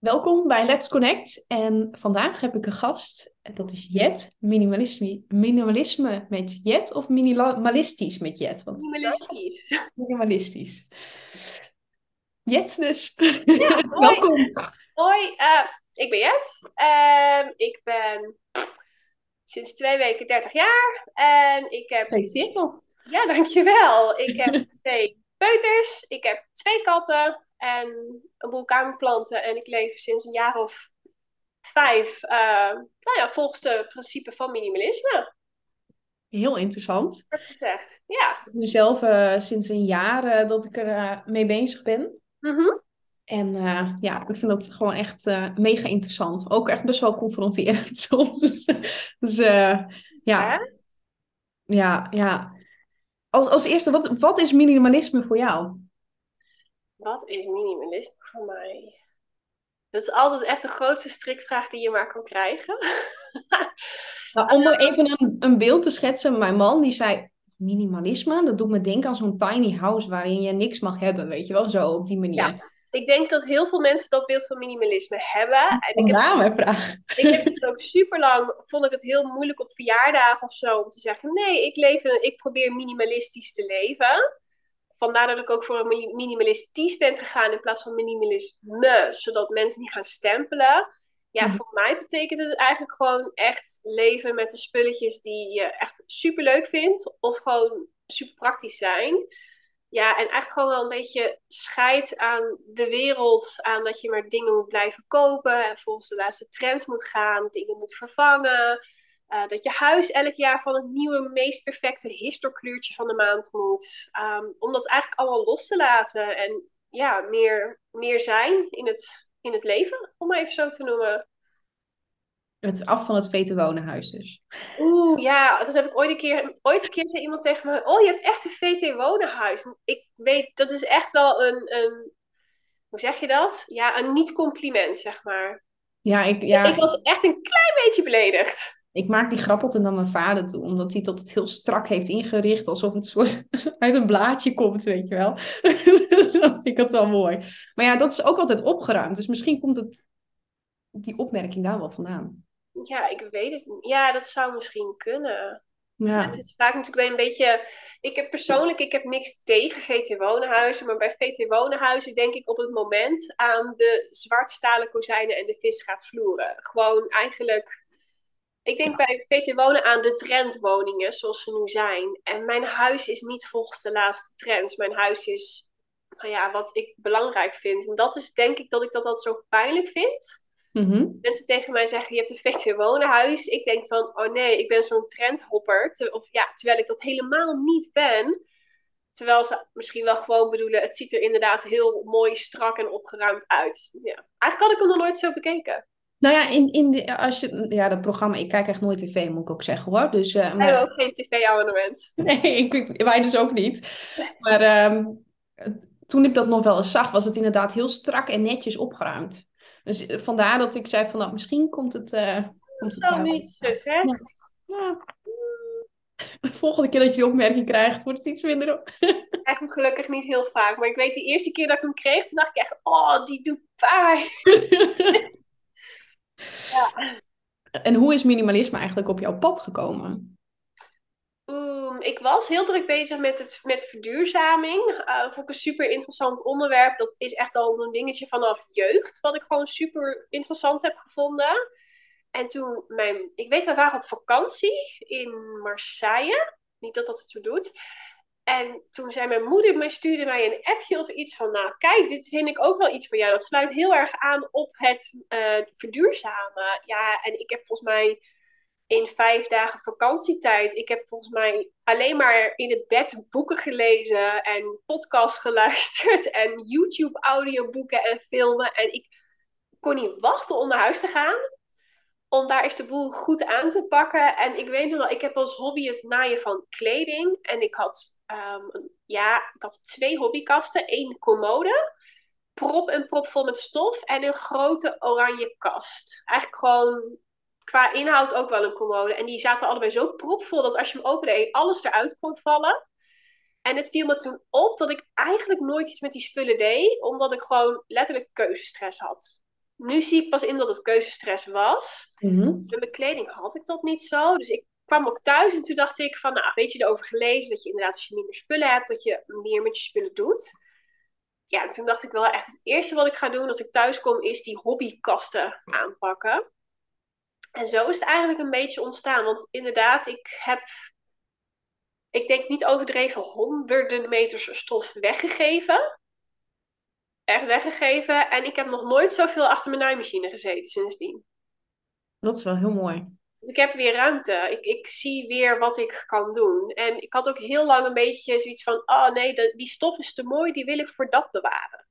Welkom bij Let's Connect. En vandaag heb ik een gast. Dat is Jet. Minimalisme, minimalisme met Jet of minimalistisch met Jet? Want... Minimalistisch. Minimalistisch. Jet dus. Ja, Welkom. Hoi, uh, ik ben Jet. Uh, ik ben sinds twee weken 30 jaar. En ik heb... Gefeliciteerd nog. Ja, dankjewel. Ik heb twee peuters. Ik heb twee katten en een boel kamerplanten. En ik leef sinds een jaar of vijf, uh, nou ja, volgens de principe van minimalisme. Heel interessant. Dat gezegd, ja. Ik ben zelf uh, sinds een jaar uh, dat ik er mee bezig ben. Mm -hmm. En ja, ik vind dat gewoon echt mega interessant. Ook echt best wel confronterend soms. dus ja. Ja, ja. Als, als eerste, wat, wat is minimalisme voor jou? Wat is minimalisme voor mij? Dat is altijd echt de grootste strikvraag die je maar kan krijgen. nou, om er even een, een beeld te schetsen. Mijn man die zei, minimalisme, dat doet me denken aan zo'n tiny house waarin je niks mag hebben, weet je wel, zo op die manier. Ja. Ik denk dat heel veel mensen dat beeld van minimalisme hebben. En ik heb, mijn vraag. Ik heb dus ook super lang, vond ik het heel moeilijk op verjaardagen of zo, om te zeggen, nee, ik, leef, ik probeer minimalistisch te leven vandaar dat ik ook voor een minimalistisch ben gegaan in plaats van minimalisme, zodat mensen niet gaan stempelen. Ja, mhm. voor mij betekent het eigenlijk gewoon echt leven met de spulletjes die je echt super leuk vindt of gewoon super praktisch zijn. Ja, en eigenlijk gewoon wel een beetje scheid aan de wereld, aan dat je maar dingen moet blijven kopen en volgens de laatste trends moet gaan, dingen moet vervangen. Uh, dat je huis elk jaar van het nieuwe, meest perfecte historkleurtje van de maand moet. Um, om dat eigenlijk allemaal los te laten. En ja, meer, meer zijn in het, in het leven, om maar even zo te noemen. Het af van het vete wonenhuis dus. Oeh, ja, dat heb ik ooit een keer. Ooit een keer zei iemand tegen me: Oh, je hebt echt een VT wonenhuis. Ik weet, dat is echt wel een, een. Hoe zeg je dat? Ja, een niet-compliment, zeg maar. Ja, ik, ja. ik was echt een klein beetje beledigd. Ik maak die grap altijd naar mijn vader toe, omdat hij dat het heel strak heeft ingericht, alsof het soort uit een blaadje komt, weet je wel. dus dat vind ik dat wel mooi. Maar ja, dat is ook altijd opgeruimd, dus misschien komt het, die opmerking daar wel vandaan. Ja, ik weet het niet. Ja, dat zou misschien kunnen. Ja. Het is vaak natuurlijk wel een beetje. Ik heb persoonlijk, ik heb niks tegen VT Wonenhuizen. Maar bij VT Wonenhuizen denk ik op het moment aan de zwartstalen kozijnen en de vis gaat vloeren. Gewoon eigenlijk ik denk bij VT Wonen aan de trendwoningen zoals ze nu zijn. En mijn huis is niet volgens de laatste trends. Mijn huis is nou ja, wat ik belangrijk vind. En dat is denk ik dat ik dat altijd zo pijnlijk vind. Mm Mensen tegen mij zeggen, je hebt een VT Wonenhuis. Ik denk dan, oh nee, ik ben zo'n trendhopper. of, ja, terwijl ik dat helemaal niet ben. Terwijl ze misschien wel gewoon bedoelen, het ziet er inderdaad heel mooi, strak en opgeruimd uit. Ja. Eigenlijk had ik hem nog nooit zo bekeken. Nou ja, in, in de, als je, ja, dat programma, ik kijk echt nooit tv, moet ik ook zeggen hoor. Dus, uh, maar... hebben ook geen tv-abonnement. Nee, ik, wij dus ook niet. Maar um, toen ik dat nog wel eens zag, was het inderdaad heel strak en netjes opgeruimd. Dus eh, vandaar dat ik zei van, nou, misschien komt het... Uh, komt Zo het niet gezegd. Ja. De volgende keer dat je die opmerking krijgt, wordt het iets minder op. Ik krijg hem gelukkig niet heel vaak. Maar ik weet, de eerste keer dat ik hem kreeg, toen dacht ik echt, oh, die doet pijn. Ja. En hoe is minimalisme eigenlijk op jouw pad gekomen? Um, ik was heel druk bezig met, het, met verduurzaming. Uh, vond ik een super interessant onderwerp. Dat is echt al een dingetje vanaf jeugd, wat ik gewoon super interessant heb gevonden. En toen, mijn, ik weet, we waren op vakantie in Marseille. Niet dat dat het toe doet. En toen zei mijn moeder, mij stuurde mij een appje of iets van, nou kijk, dit vind ik ook wel iets voor jou. Dat sluit heel erg aan op het uh, verduurzamen. Ja, en ik heb volgens mij in vijf dagen vakantietijd, ik heb volgens mij alleen maar in het bed boeken gelezen en podcasts geluisterd en YouTube audioboeken en filmen. En ik kon niet wachten om naar huis te gaan om daar eens de boel goed aan te pakken. En ik weet nog wel, ik heb als hobby het naaien van kleding. En ik had, um, ja, ik had twee hobbykasten. één commode, prop en prop vol met stof. En een grote oranje kast. Eigenlijk gewoon qua inhoud ook wel een commode. En die zaten allebei zo propvol dat als je hem opende, alles eruit kon vallen. En het viel me toen op dat ik eigenlijk nooit iets met die spullen deed, omdat ik gewoon letterlijk keuzestress had. Nu zie ik pas in dat het keuzestress was. Mhm. Met mijn kleding had ik dat niet zo. Dus ik kwam ook thuis en toen dacht ik van, nou, weet je erover gelezen dat je inderdaad als je minder spullen hebt, dat je meer met je spullen doet. Ja, en toen dacht ik wel echt, het eerste wat ik ga doen als ik thuis kom, is die hobbykasten aanpakken. En zo is het eigenlijk een beetje ontstaan. Want inderdaad, ik heb, ik denk niet overdreven, honderden meters stof weggegeven. Echt weggegeven. En ik heb nog nooit zoveel achter mijn naaimachine gezeten sindsdien. Dat is wel heel mooi. Ik heb weer ruimte. Ik, ik zie weer wat ik kan doen. En ik had ook heel lang een beetje zoiets van: oh nee, de, die stof is te mooi, die wil ik voor dat bewaren.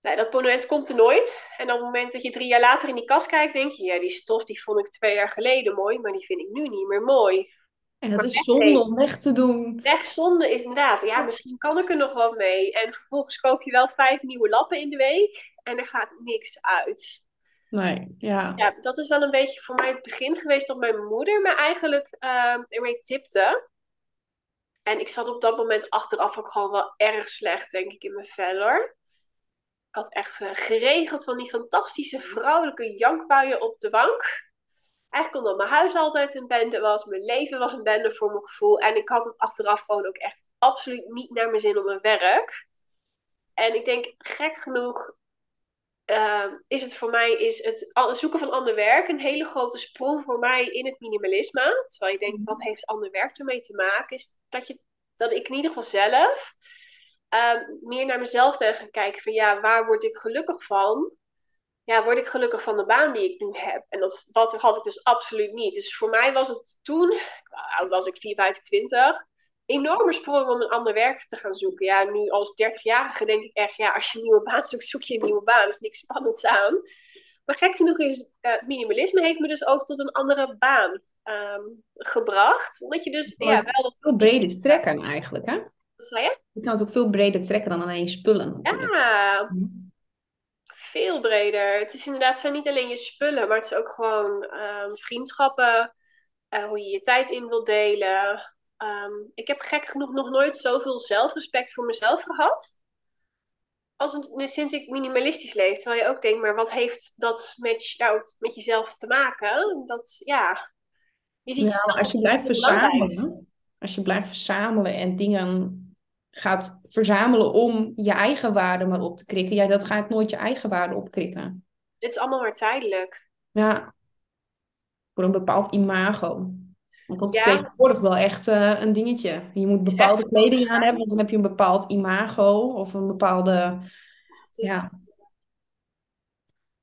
Nee, dat moment komt er nooit. En op het moment dat je drie jaar later in die kast kijkt, denk je: ja, die stof die vond ik twee jaar geleden mooi, maar die vind ik nu niet meer mooi. En dat Maar is zonde om weg te doen. Wegzonde is inderdaad, ja, misschien kan ik er nog wat mee. En vervolgens koop je wel vijf nieuwe lappen in de week en er gaat niks uit. Nee, ja. Ja, dat is wel een beetje voor mij het begin geweest dat mijn moeder me eigenlijk ehm, ermee tipte. En ik zat op dat moment achteraf ook gewoon wel erg slecht, denk ik, in mijn vel hoor. Ik had echt eh, geregeld van die fantastische vrouwelijke jankbuien op de bank. Eigenlijk omdat mijn huis altijd een bende was, mijn leven was een bende voor mijn gevoel. En ik had het achteraf gewoon ook echt absoluut niet naar mijn zin op mijn werk. En ik denk, gek genoeg, ehm, is het voor mij is het zoeken van ander werk een hele grote sprong voor mij in het minimalisme. Terwijl je denkt, wat heeft ander werk ermee te maken? Is dat, je, dat ik in ieder geval zelf ehm, meer naar mezelf ben gaan kijken van ja, waar word ik gelukkig van? Ja, word ik gelukkig van de baan die ik nu heb? En dat, dat had ik dus absoluut niet. Dus voor mij was het toen, oud was ik 4, 25, enorme sprong om een ander werk te gaan zoeken. Ja, nu als 30-jarige denk ik echt, ja, als je een nieuwe baan zoekt, zoek je een nieuwe baan. Er is niks spannends aan. Maar gek genoeg is eh, minimalisme heeft me dus ook tot een andere baan ehm, gebracht. Omdat je dus, ja, wel Veel breder trekken eigenlijk, hè? wat zei je? Je kan het ook veel breder trekken dan alleen spullen natuurlijk. Ja, veel breder. Het is inderdaad, het zijn niet alleen je spullen, maar het is ook gewoon ehm, vriendschappen, eh, hoe je je tijd in wilt delen. Ehm, ik heb gek genoeg nog nooit zoveel zelfrespect voor mezelf gehad. Als een, sinds ik minimalistisch leef. Terwijl je ook denkt, maar wat heeft dat met, jou, met jezelf te maken? Dat, ja, je ziet Ja, maar als je blijft verzamelen, als je blijft verzamelen en dingen gaat verzamelen om je eigen waarde maar op te krikken, ja, dat gaat nooit je eigen waarde opkrikken. Het is allemaal maar tijdelijk. Ja, voor een bepaald imago. Want dat is Ja. tegenwoordig wel echt eh, een dingetje. Je moet bepaalde kleding aan hebben, want dan heb je een bepaald imago of een bepaalde... Ja,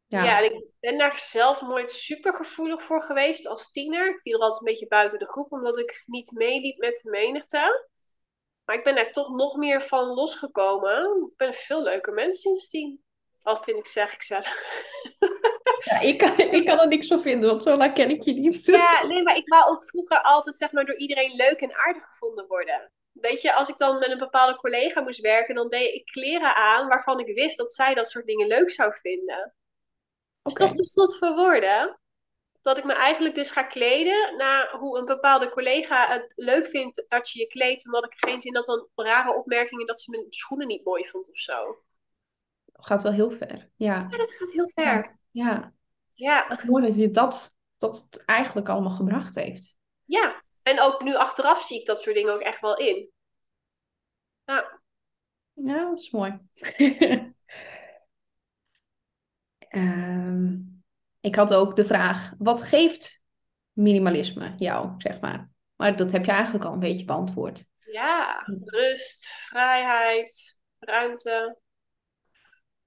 Ja, ja. en ik ben daar zelf nooit super gevoelig voor geweest als tiener. Ik viel er altijd een beetje buiten de groep, omdat ik niet meeliep met de menigte. Maar ik ben daar toch nog meer van losgekomen. Ik ben een veel leuker mens sindsdien. Wat vind ik, zeg ik zelf. Ja, ik, kan, ik kan er niks van vinden, want zo lang ken ik je niet. Ja, nee, maar ik wou ook vroeger altijd zeg maar, door iedereen leuk en aardig gevonden worden. Weet je, als ik dan met een bepaalde collega moest werken, dan deed ik kleren aan waarvan ik wist dat zij dat soort dingen leuk zou vinden. is Oké. toch te slot voor woorden. Dat ik me eigenlijk dus ga kleden naar hoe een bepaalde collega het leuk vindt dat je je kleedt. Omdat ik geen zin had van rare opmerkingen dat ze mijn schoenen niet mooi vond of zo. Gaat wel heel ver. Ja, Ja, dat gaat heel ver. ja. Ja, Echt mooi dat je dat, dat het eigenlijk allemaal gebracht heeft. ja. En ook nu achteraf zie ik dat soort dingen ook echt wel in. Ja, Ja, dat is mooi. Ehm, ik had ook de vraag, wat geeft minimalisme jou, zeg maar? Maar dat heb je eigenlijk al een beetje beantwoord. ja. rust, vrijheid, ruimte.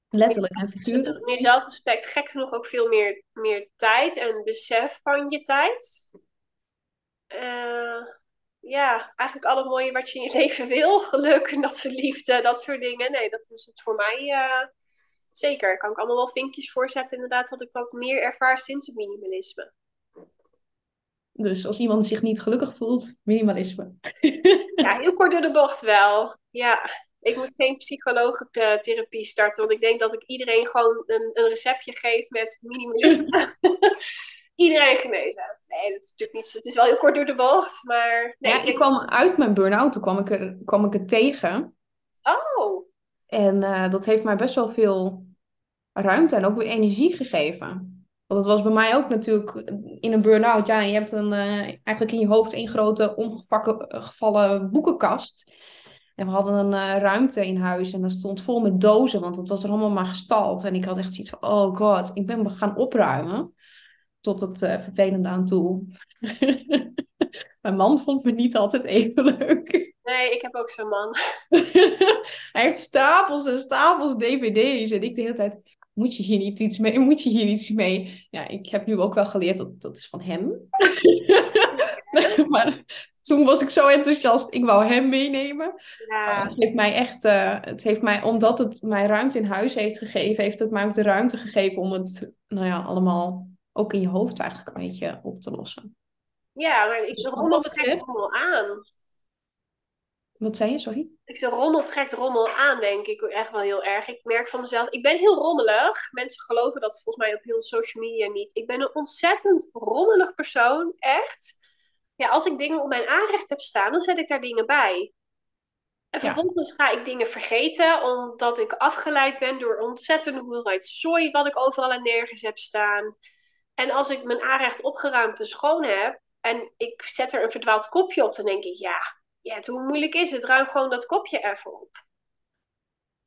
Letterlijk en figuurlijk. Meer zelfrespect, gek genoeg ook veel meer, meer tijd en besef van je tijd. Eh, ja, eigenlijk alle mooie wat je in je leven wil. Geluk en dat soort liefde, dat soort dingen. Nee, dat is het voor mij eh, zeker. Kan ik allemaal wel vinkjes voorzetten, inderdaad, dat ik dat meer ervaar sinds het minimalisme. Dus als iemand zich niet gelukkig voelt, minimalisme. Ja, heel kort door de bocht wel. Ja, ik moet geen psycholoogtherapie starten, want ik denk dat ik iedereen gewoon een, een receptje geef met minimalisme. iedereen genezen. Nee, dat is natuurlijk niet. Het is wel heel kort door de bocht, maar. Nee, ja, ik kwam uit mijn burn-out, toen kwam ik, er, kwam ik het tegen. Oh, En eh, dat heeft mij best wel veel ruimte en ook weer energie gegeven. Want het was bij mij ook natuurlijk in een burn-out. Ja, je hebt een, uh, eigenlijk in je hoofd één grote omgevallen boekenkast. En we hadden een uh, ruimte in huis en dat stond vol met dozen, want het was er allemaal maar gestald. En ik had echt zoiets van, oh god, ik ben gaan opruimen. Tot het uh, vervelende aan toe. Mijn man vond me niet altijd even leuk. Nee, ik heb ook zo'n man. Hij heeft stapels en stapels dvd's. En ik de hele tijd, moet je hier niet iets mee? Moet je hier iets mee? Ja, ik heb nu ook wel geleerd dat dat is van hem. maar toen was ik zo enthousiast. Ik wou hem meenemen. Ja. Het heeft mij echt, uh, het heeft mij, omdat het mij ruimte in huis heeft gegeven, heeft het mij ook de ruimte gegeven om het, nou ja, allemaal ook in je hoofd eigenlijk een beetje op te lossen. Ja, maar ik dus rommel trekt rommel aan. Wat zei je, sorry? Ik zeg, rommel trekt rommel aan, denk ik echt wel heel erg. Ik merk van mezelf, ik ben heel rommelig. Mensen geloven dat volgens mij op heel social media niet. Ik ben een ontzettend rommelig persoon, echt. Ja, als ik dingen op mijn aanrecht heb staan, dan zet ik daar dingen bij. En vervolgens ga ik dingen vergeten, omdat ik afgeleid ben door ontzettende hoeveelheid zooi wat ik overal en nergens heb staan. En als ik mijn aanrecht opgeruimd en schoon heb, en ik zet er een verdwaald kopje op, dan denk ik, ja, ja hoe moeilijk is het? Ruim gewoon dat kopje even op.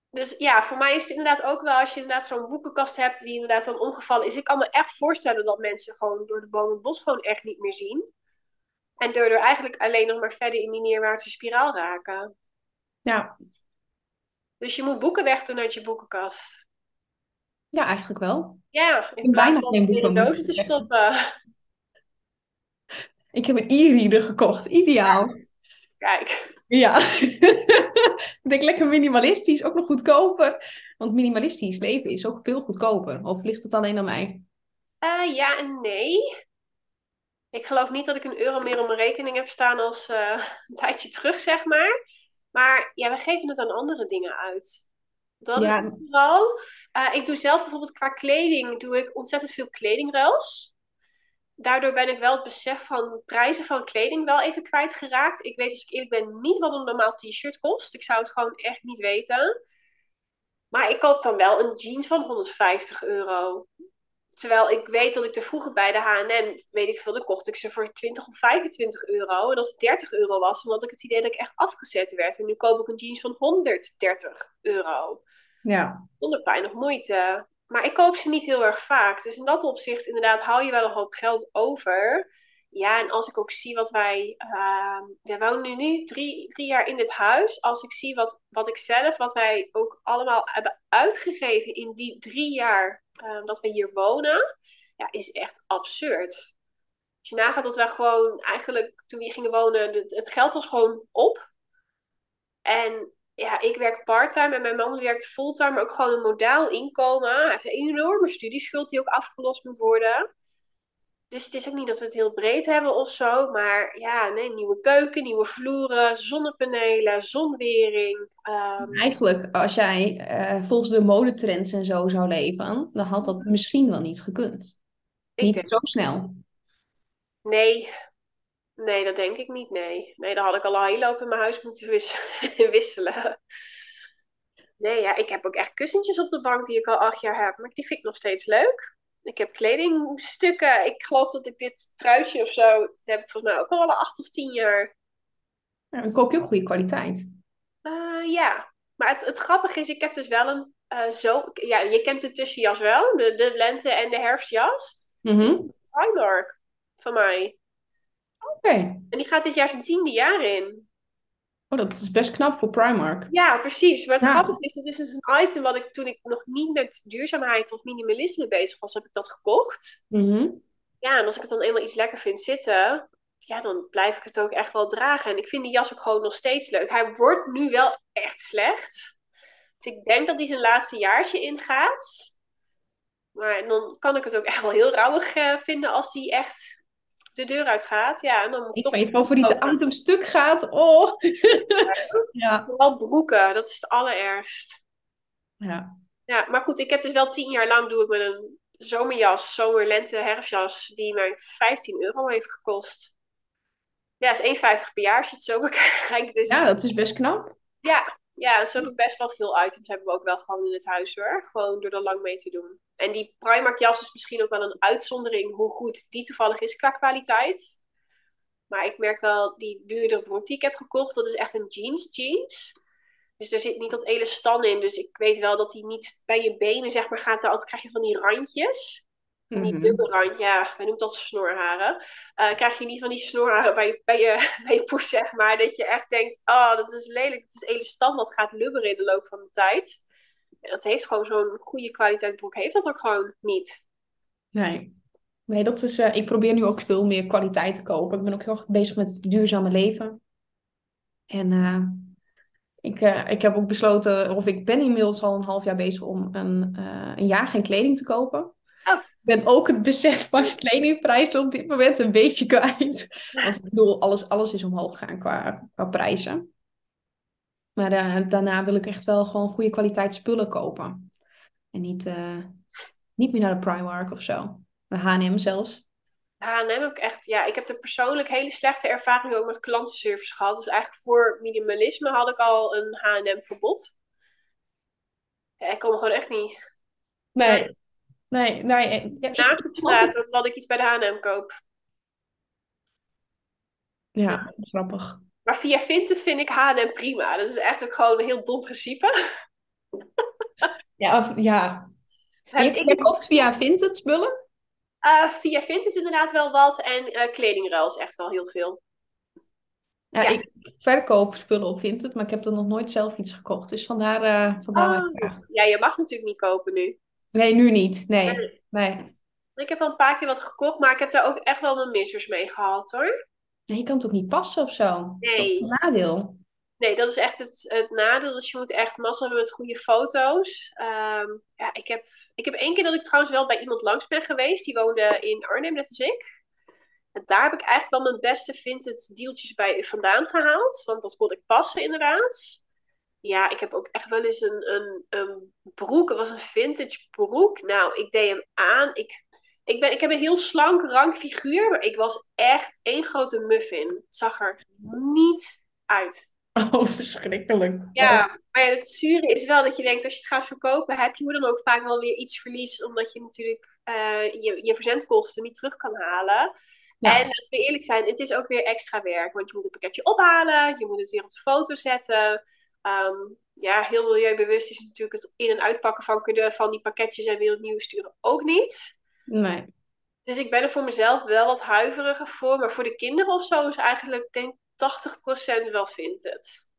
Dus ja, voor mij is het inderdaad ook wel, als je inderdaad zo'n boekenkast hebt die inderdaad dan omgevallen is. Ik kan me echt voorstellen dat mensen gewoon door de bomen het bos gewoon echt niet meer zien. En daardoor eigenlijk alleen nog maar verder in die neerwaartse spiraal raken. Ja. Dus je moet boeken wegdoen uit je boekenkast. Ja, eigenlijk wel. Ja, in plaats van ze in de dozen te stoppen. Ik heb een e-reader gekocht. Ideaal. Kijk. Ja. ik denk lekker minimalistisch, ook nog goedkoper. Want minimalistisch leven is ook veel goedkoper. Of ligt het alleen aan mij? Uh, ja en nee. Ik geloof niet dat ik een euro meer op mijn rekening heb staan als uh, een tijdje terug, zeg maar. Maar ja, we geven het aan andere dingen uit. Dat is het vooral. Uh, ik doe zelf bijvoorbeeld qua kleding, doe ik ontzettend veel kledingruils daardoor ben ik wel het besef van prijzen van kleding wel even kwijtgeraakt. Ik weet, als ik eerlijk ben, niet wat een normaal t-shirt kost. Ik zou het gewoon echt niet weten. Maar ik koop dan wel een jeans van 150 euro. Terwijl ik weet dat ik er vroeger bij de H&M, weet ik veel, dan kocht ik ze voor 20 of 25 euro. En als het 30 euro was, dan had ik het idee dat ik echt afgezet werd. En nu koop ik een jeans van 130 euro. Ja. Zonder pijn of moeite. Maar ik koop ze niet heel erg vaak. Dus in dat opzicht, inderdaad, hou je wel een hoop geld over. Ja, en als ik ook zie wat wij. Uh, wij wonen nu drie, drie jaar in dit huis. Als ik zie wat, wat ik zelf, wat wij ook allemaal hebben uitgegeven in die drie jaar uh, dat we hier wonen, ja, is echt absurd. Als je nagaat dat wij gewoon eigenlijk toen we hier gingen wonen, het, het geld was gewoon op. En ja, ik werk parttime en mijn man werkt fulltime, maar ook gewoon een modaal inkomen. Hij heeft een enorme studieschuld die ook afgelost moet worden. Dus het is ook niet dat we het heel breed hebben of zo. Maar ja, nee, nieuwe keuken, nieuwe vloeren, zonnepanelen, zonwering. Um... Eigenlijk, als jij uh, volgens de modetrends en zo zou leven, dan had dat misschien wel niet gekund. niet zo snel. Nee, Nee, dat denk ik niet, nee. Nee, dan had ik al heel in mijn huis moeten wisselen. Nee, ja, ik heb ook echt kussentjes op de bank die ik al acht jaar heb. Maar die vind ik nog steeds leuk. Ik heb kledingstukken. Ik geloof dat ik dit truitje of zo... Dat heb ik volgens mij ook al acht of tien jaar. Ja, dan koop je ook goede kwaliteit. Uh, ja, maar het, het grappige is, ik heb dus wel een uh, zo... Ja, je kent de tussenjas wel. De, de lente- en de herfstjas. Mm -hmm. Primark van mij. Oké. En die gaat dit jaar zijn tiende jaar in. Oh, dat is best knap voor Primark. Ja, precies. Maar het grappige is, dat is dus een item wat ik toen ik nog niet met duurzaamheid of minimalisme bezig was, heb ik dat gekocht. Mm Ja, en als ik het dan eenmaal iets lekker vind zitten, ja, dan blijf ik het ook echt wel dragen. En ik vind die jas ook gewoon nog steeds leuk. Hij wordt nu wel echt slecht. Dus ik denk dat hij zijn laatste jaartje ingaat. Maar dan kan ik het ook echt wel heel rauwig uh, vinden als hij echt de deur uit gaat, ja, dan moet ik toch... van je favoriete item stuk gaat, oh. ja. Vooral broeken, dat is het allerergst. Ja. Ja, maar goed, ik heb dus wel tien jaar lang doe ik met een zomerjas, zomer, lente, herfstjas, die mij 15 euro heeft gekost. Ja, is 1,50 per jaar als je het zo bekijkt. Dus ja, dat is best knap. Ja, Ja, zo ik best wel veel items hebben we ook wel gewoon in het huis hoor. Gewoon door er lang mee te doen. En die Primark jas is misschien ook wel een uitzondering hoe goed die toevallig is qua kwaliteit. Maar ik merk wel, die duurdere broek die ik heb gekocht, dat is echt een jeans jeans. Dus er zit niet dat elastan in. Dus ik weet wel dat die niet bij je benen, zeg maar, gaat. Altijd krijg je van die randjes. Die Mhm. dubbelrand, ja, wij noemen dat snorharen. Eh, krijg je niet van die snorharen bij, je- bij, je, bij je poes, zeg maar. Dat je echt denkt, oh, dat is lelijk. Het is elastan wat gaat lubberen in de loop van de tijd. En dat heeft gewoon zo'n goede kwaliteit broek. Heeft dat ook gewoon niet. Nee. Nee, dat is, eh, ik probeer nu ook veel meer kwaliteit te kopen. Ik ben ook heel erg bezig met het duurzame leven. En eh, ik, ik heb ook besloten, of ik ben inmiddels al een half jaar bezig om een, een jaar geen kleding te kopen. Ik ben ook het besef van kledingprijzen op dit moment een beetje kwijt. Want ik bedoel, alles, alles is omhoog gegaan qua, qua prijzen. Maar eh, daarna wil ik echt wel gewoon goede kwaliteit spullen kopen. En niet, eh, niet meer naar de Primark of zo. De H&M zelfs. H&M heb ik echt, ja, ik heb er persoonlijk hele slechte ervaringen ook met klantenservice gehad. Dus eigenlijk voor minimalisme had ik al een H&M verbod. Ja, ik kom gewoon echt niet Nee, nee, nee. eh, Ja, naakt op straat omdat ik iets bij de H&M koop. ja, grappig. Maar via Vinted vind ik H&M prima. Dat is echt ook gewoon een heel dom principe. Ja, of- ja. Heb Je, koopt via Vinted spullen? Eh, via Vinted inderdaad wel wat. En eh kledingruil is echt wel heel veel. Ja, Ja. ik verkoop spullen op Vinted, maar ik heb er nog nooit zelf iets gekocht. Dus vandaar, Oh. vraag. Ja, je mag natuurlijk niet kopen nu. Nee, nu niet. Nee, nee. Ik heb al een paar keer wat gekocht, maar ik heb daar ook echt wel mijn missers mee gehad hoor. Nee, je kan het ook niet passen of zo. Nee. Dat is een nadeel. Nee, dat is echt het, het nadeel. Dus je moet echt massa hebben met goede foto's. Ehm, ja, ik heb, ik heb één keer dat ik trouwens wel bij iemand langs ben geweest. Die woonde in Arnhem, net als ik. En daar heb ik eigenlijk wel mijn beste vintage deeltjes bij vandaan gehaald. Want dat kon ik passen inderdaad. Ja, ik heb ook echt wel eens een, een, een broek. Het was een vintage broek. Nou, ik deed hem aan. Ik, ik, ben, ik heb een heel slank, rank figuur. Maar ik was echt één grote muffin. Het zag er niet uit. Oh, verschrikkelijk. Ja, maar ja, het zure is wel dat je denkt, als je het gaat verkopen, heb je hoe dan ook vaak wel weer iets verlies, omdat je natuurlijk eh, je, je verzendkosten niet terug kan halen. Ja. En laten we eerlijk zijn, het is ook weer extra werk, want je moet het pakketje ophalen, je moet het weer op de foto zetten. Ehm, ja, heel milieubewust is natuurlijk het in- en uitpakken van, cadeau- van die pakketjes en weer opnieuw sturen ook niet. Nee. Dus ik ben er voor mezelf wel wat huiveriger voor, maar voor de kinderen of zo is eigenlijk, denk ik, 80% wel vindt het.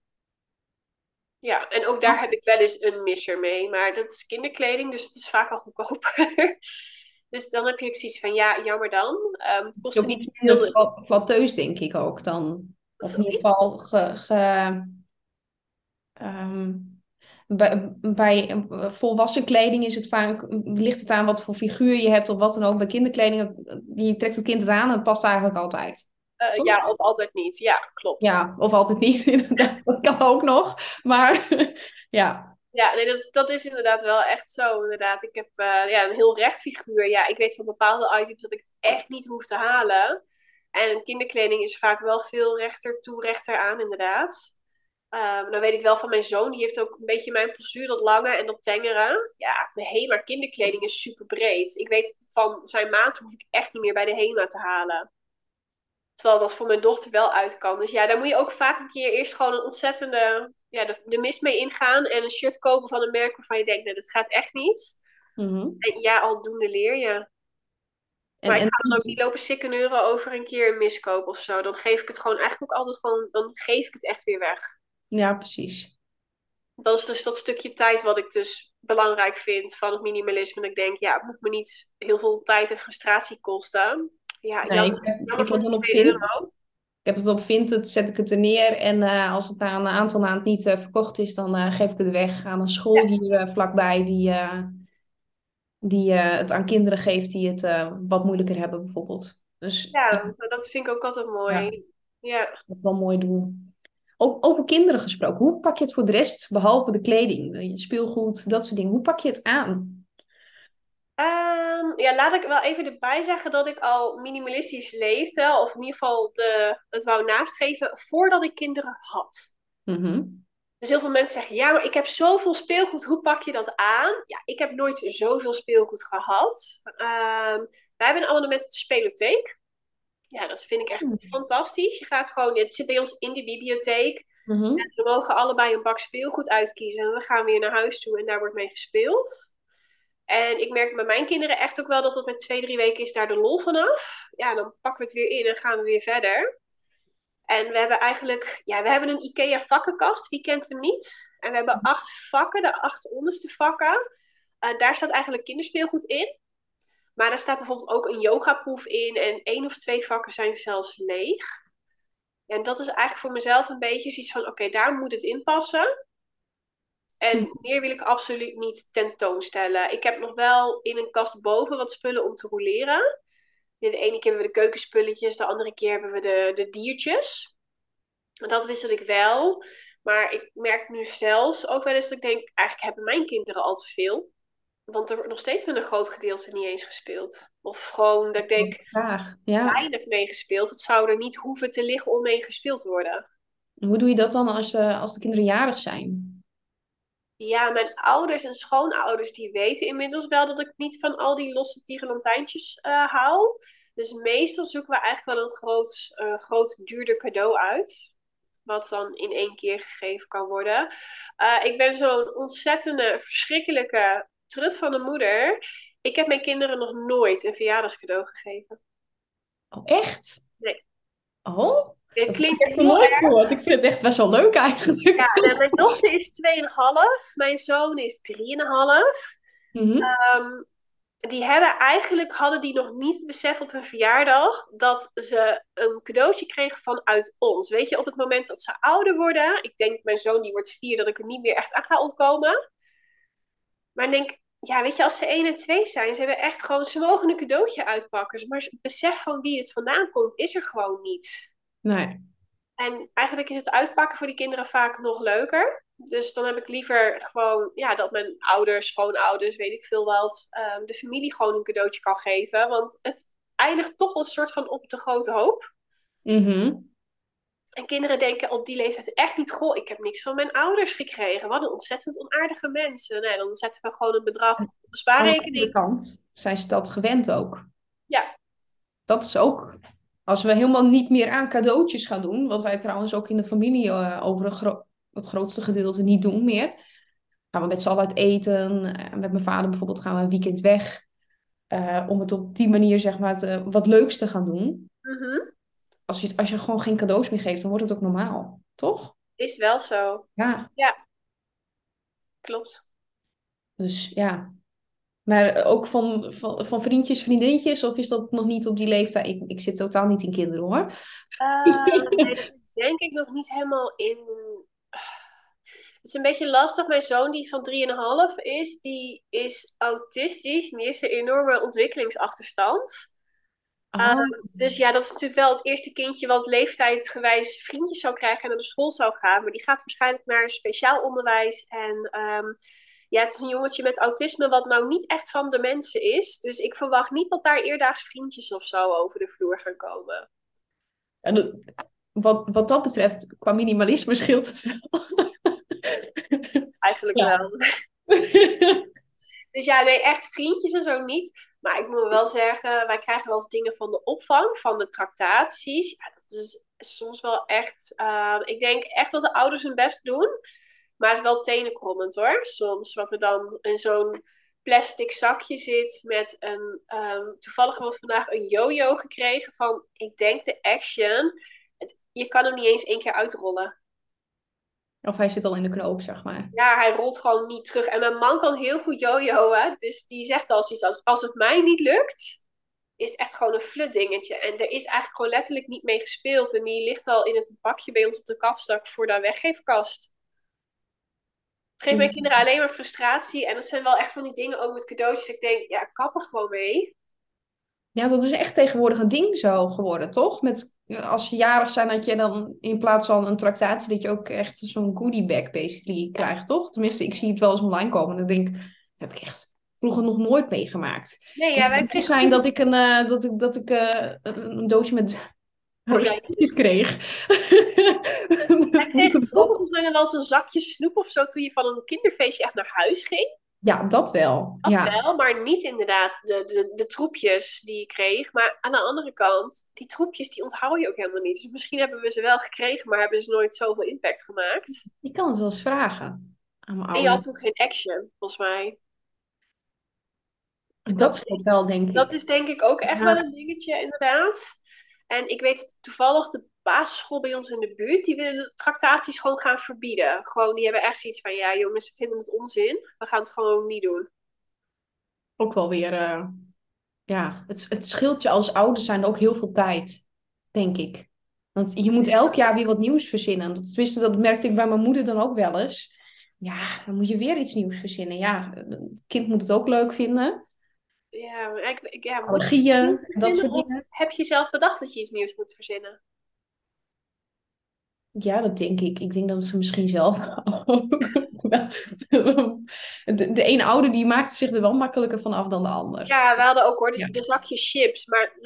Ja, en ook daar heb ik wel eens een misser mee. Maar dat is kinderkleding, dus het is vaak al goedkoper. dus dan heb je ook zoiets van, ja, jammer dan. Ehm, het kost Ook niet heel... heel fla- flatteus, denk ik ook dan. Of in ieder geval ge, ge- ehm, bij, bij eh, volwassen kleding is het vaak, ligt het aan wat voor figuur je hebt of wat dan ook. Bij kinderkleding, je trekt het kind het aan en het past eigenlijk altijd. eh, ja, of altijd niet. Ja, klopt. Ja, of altijd niet, inderdaad. Dat kan ook nog. Maar ja, Ja, nee, dat, dat is inderdaad wel echt zo. Inderdaad, ik heb eh, ja, een heel recht figuur. Ja, ik weet van bepaalde items dat ik het echt niet hoef te halen. En kinderkleding is vaak wel veel rechter toe, rechter aan, inderdaad. Ehm dan weet ik wel van mijn zoon, die heeft ook een beetje mijn postuur, dat lange en dat tengere. Ja, de HEMA kinderkleding is super breed. Ik weet van zijn maat hoef ik echt niet meer bij de HEMA te halen. Terwijl dat voor mijn dochter wel uit kan. Dus ja, daar moet je ook vaak een keer eerst gewoon een ontzettende ja, de, de mist mee ingaan. En een shirt kopen van een merk waarvan je denkt, nee, dat gaat echt niet. Mhm. En ja, aldoende leer je. En, maar ik ga dan ook niet lopen sikkeneuren over een keer een miskoop of zo. Dan geef ik het gewoon eigenlijk ook altijd gewoon, dan geef ik het echt weer weg. Ja, precies. Dat is dus dat stukje tijd wat ik dus belangrijk vind van het minimalisme. Dat ik denk, ja, het moet me niet heel veel tijd en frustratie kosten. Ja, Nee, jammer, ik heb, ik voor heb het op 2 Vinted. euro. Ik heb het op Vinted, zet ik het er neer. En eh, als het na een aantal maanden niet eh, verkocht is, dan eh, geef ik het weg aan een school hier vlakbij die, die het aan kinderen geeft die het wat moeilijker hebben, bijvoorbeeld. Dus ja, Ja, nou, dat vind ik ook altijd mooi. Ja. dat is wel een mooi doel. Over kinderen gesproken, hoe pak je het voor de rest, behalve de kleding, je speelgoed, dat soort dingen? Hoe pak je het aan? Ehm, ja, laat ik wel even erbij zeggen dat ik al minimalistisch leefde. Of in ieder geval de, het wou nastreven voordat ik kinderen had. Mhm. Dus heel veel mensen zeggen, ja, maar ik heb zoveel speelgoed, hoe pak je dat aan? Ja, ik heb nooit zoveel speelgoed gehad. Uh, wij hebben een abonnement op de spelotheek. Ja, dat vind ik echt Hmm. fantastisch. Je gaat gewoon, het zit bij ons in de bibliotheek. En we mogen allebei een bak speelgoed uitkiezen. En we gaan weer naar huis toe en daar wordt mee gespeeld. En ik merk bij mijn kinderen echt ook wel dat het met twee, drie weken is daar de lol vanaf. Ja, dan pakken we het weer in en gaan we weer verder. En we hebben eigenlijk, ja, we hebben een IKEA vakkenkast. Wie kent hem niet? En we hebben acht vakken, de acht onderste vakken. Uh, daar staat eigenlijk kinderspeelgoed in. Maar daar staat bijvoorbeeld ook een yogaproef in. En één of twee vakken zijn zelfs leeg. En dat is eigenlijk voor mezelf een beetje zoiets van: oké, okay, daar moet het in passen. En hm. meer wil ik absoluut niet tentoonstellen. Ik heb nog wel in een kast boven wat spullen om te roleren. De ene keer hebben we de keukenspulletjes, de andere keer hebben we de, de diertjes. Dat wissel ik wel. Maar ik merk nu zelfs ook wel eens dat ik denk: eigenlijk hebben mijn kinderen al te veel. Want er wordt nog steeds met een groot gedeelte niet eens gespeeld. Of gewoon dat ik denk, Graag. Ja. weinig meegespeeld. Het zou er niet hoeven te liggen om mee gespeeld te worden. Hoe doe je dat dan als, de, als de kinderen jarig zijn? Ja, mijn ouders en schoonouders die weten inmiddels wel dat ik niet van al die losse tierenlantijntjes uh, hou. Dus meestal zoeken we eigenlijk wel een groot, uh, groot duurder cadeau uit. Wat dan in één keer gegeven kan worden. Uh, ik ben zo'n ontzettende, verschrikkelijke trut van een moeder. Ik heb mijn kinderen nog nooit een verjaardagscadeau gegeven. Oh, echt? Nee. Oh? Het klinkt heel nooit gehoord. Ik vind het echt best wel leuk eigenlijk. Ja, nou, mijn dochter is 2,5. Mijn zoon is 3,5. Mm -hmm. um, die hebben eigenlijk, hadden die nog niet het besef op hun verjaardag, dat ze een cadeautje kregen vanuit ons. Weet je, op het moment dat ze ouder worden, ik denk mijn zoon die wordt vier, dat ik er niet meer echt aan ga ontkomen. Maar ik denk, ja, weet je, als ze 1 en 2 zijn, ze hebben echt gewoon, ze mogen een cadeautje uitpakken. Maar het besef van wie het vandaan komt, is er gewoon niet. Nee. En eigenlijk is het uitpakken voor die kinderen vaak nog leuker. Dus dan heb ik liever gewoon, ja, dat mijn ouders, schoonouders, weet ik veel wat, um, de familie gewoon een cadeautje kan geven. Want het eindigt toch een soort van op de grote hoop. Mm -hmm. En kinderen denken op die leeftijd echt niet, goh, ik heb niks van mijn ouders gekregen. Wat een ontzettend onaardige mensen. Nee, dan zetten we gewoon een bedrag op de spaarrekening. Aan de kant zijn ze dat gewend ook. Ja. Dat is ook, als we helemaal niet meer aan cadeautjes gaan doen, wat wij trouwens ook in de familie uh, over een gro het grootste gedeelte niet doen meer. Gaan we met z'n allen uit eten. Uh, met mijn vader bijvoorbeeld gaan we een weekend weg. Uh, om het op die manier zeg maar te, wat leuks te gaan doen. Mm -hmm. Als, je, als je gewoon geen cadeaus meer geeft, dan wordt het ook normaal. Toch? Is wel zo. Ja. Ja. Klopt. Dus ja. Maar ook van, van, van vriendjes, vriendinnetjes? Of is dat nog niet op die leeftijd? Ik, ik zit totaal niet in kinderen hoor. Uh, nee, dat is denk ik nog niet helemaal in het is een beetje lastig. Mijn zoon, die van 3,5 is, die is autistisch. Die heeft een enorme ontwikkelingsachterstand. Oh. Um, dus ja, dat is natuurlijk wel het eerste kindje wat leeftijdsgewijs vriendjes zou krijgen en naar de school zou gaan. Maar die gaat waarschijnlijk naar speciaal onderwijs. En um, ja, het is een jongetje met autisme wat nou niet echt van de mensen is. Dus ik verwacht niet dat daar eerdaags vriendjes of zo over de vloer gaan komen. En wat, wat dat betreft, qua minimalisme scheelt het wel. Eigenlijk Ja. wel. Dus ja, nee, echt vriendjes en zo niet. Maar ik moet wel zeggen, wij krijgen wel eens dingen van de opvang, van de tractaties. Dat is soms wel echt... uh, ik denk echt dat de ouders hun best doen. Maar het is wel tenenkrommend hoor. Soms wat er dan in zo'n plastic zakje zit met een... Um, toevallig hebben we vandaag een yo-yo gekregen van, ik denk de Action. Je kan hem niet eens één keer uitrollen. Of hij zit al in de knoop, zeg maar. Ja, hij rolt gewoon niet terug. En mijn man kan heel goed jojoen. Dus die zegt al zoiets als, als het mij niet lukt, is het echt gewoon een flut dingetje. En er is eigenlijk gewoon letterlijk niet mee gespeeld. En die ligt al in het bakje bij ons op de kapstak voor de weggeefkast. Het geeft mijn kinderen alleen maar frustratie. En dat zijn wel echt van die dingen ook met cadeautjes. Ik denk, ja, kap er gewoon mee. Ja, dat is echt tegenwoordig een ding zo geworden, toch? Met, als je jarig zijn, dat je dan in plaats van een tractatie, dat je ook echt zo'n goodie bag basically krijgt, toch? Tenminste, ik zie het wel eens online komen en dan denk ik, dat heb ik echt vroeger nog nooit meegemaakt. Nee, ja, wij het kregen zijn dat ik een, eh, dat ik, dat ik, eh, een doosje met rozijntjes kreeg. Hij kreeg volgens mij wel eens een zakje snoep of zo toen je van een kinderfeestje echt naar huis ging. Ja, dat wel. Dat ja. wel, maar niet inderdaad de, de, de troepjes die je kreeg. Maar aan de andere kant, die troepjes die onthoud je ook helemaal niet. Dus misschien hebben we ze wel gekregen, maar hebben ze nooit zoveel impact gemaakt. Je kan het wel eens vragen aan mijn En je had toen geen action, volgens mij. Dat scheelt wel, denk ik. Dat is denk ik ook echt Ja. wel een dingetje, inderdaad. En ik weet toevallig de basisschool bij ons in de buurt, die willen tractaties gewoon gaan verbieden. Gewoon, die hebben echt zoiets van, ja jongens, we vinden het onzin. We gaan het gewoon niet doen. Ook wel weer... eh, ja, het, het scheelt je als ouder zijn ook heel veel tijd, denk ik. Want je moet elk jaar weer wat nieuws verzinnen. Dat, tenminste, dat merkte ik bij mijn moeder dan ook wel eens. Ja, dan moet je weer iets nieuws verzinnen. Ja, het kind moet het ook leuk vinden. Ja, maar ik, ik, ja, moet je dat soort dingen. heb je zelf bedacht dat je iets nieuws moet verzinnen? Ja, dat denk ik. Ik denk dat ze misschien zelf ook De, de ene ouder die maakte zich er wel makkelijker van af dan de ander. Ja, we hadden ook hoor, de, Ja. de zakjes chips. Maar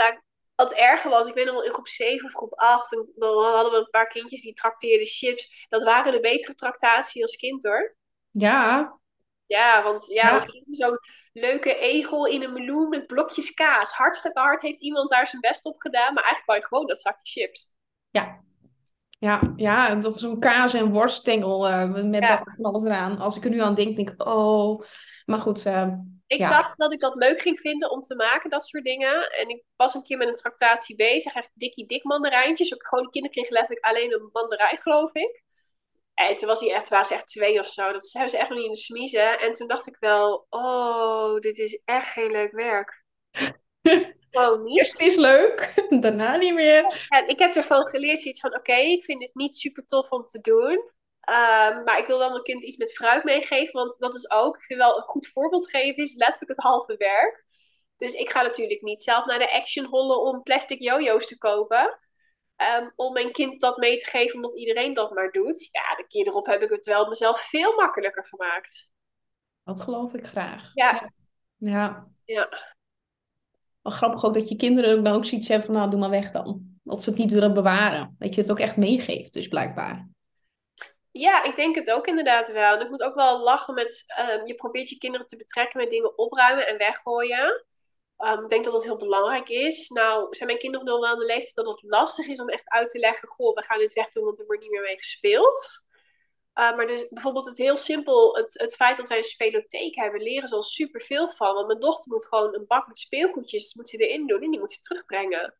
wat erger was, ik weet nog wel in groep 7 of groep 8, en dan hadden we een paar kindjes die trakteerden chips. Dat waren de betere tractatie als kind hoor. Ja, Ja, want ja, Ja. als kind zo'n leuke egel in een meloen met blokjes kaas. Hartstikke hard heeft iemand daar zijn best op gedaan, maar eigenlijk wou je gewoon dat zakje chips. ja. Ja, ja, of zo'n kaas- en worststengel eh, met Ja. dat alles eraan. Als ik er nu aan denk, denk ik, oh. Maar goed, eh, Ik Ja. dacht dat ik dat leuk ging vinden om te maken, dat soort dingen. En ik was een keer met een tractatie bezig, echt dikkie dik mandarijntjes. Ook gewoon, de kinderen kregen letterlijk alleen een mandarijn, geloof ik. En toen was hij echt, waren ze echt twee of zo. Dat hebben ze echt nog niet in de smiezen. En toen dacht ik wel, oh, dit is echt geen leuk werk. Gewoon niet. eerst is leuk, daarna niet meer. En ik heb ervan geleerd zoiets van, oké, ik vind het niet super tof om te doen. Ehm, maar ik wil wel mijn kind iets met fruit meegeven, want dat is ook, ik vind wel een goed voorbeeld geven, is letterlijk het halve werk. Dus ik ga natuurlijk niet zelf naar de Action hollen om plastic jojo's te kopen. Ehm, om mijn kind dat mee te geven, omdat iedereen dat maar doet. Ja, de keer erop heb ik het wel mezelf veel makkelijker gemaakt. Dat geloof ik graag. Ja. Ja. Ja. Grappig ook dat je kinderen dan ook zoiets hebben van, nou, doe maar weg dan. Dat ze het niet willen bewaren. Dat je het ook echt meegeeft, dus blijkbaar. Ja, ik denk het ook inderdaad wel. En ik moet ook wel lachen met, ehm, je probeert je kinderen te betrekken met dingen opruimen en weggooien. Ehm, ik denk dat dat heel belangrijk is. Nou, zijn mijn kinderen nog wel aan de leeftijd dat het lastig is om echt uit te leggen, goh, we gaan dit wegdoen, want er wordt niet meer mee gespeeld. Uh, maar dus bijvoorbeeld het heel simpel, het, het feit dat wij een spelotheek hebben, leren ze al superveel van. Want mijn dochter moet gewoon een bak met speelgoedjes moet ze erin doen en die moet ze terugbrengen.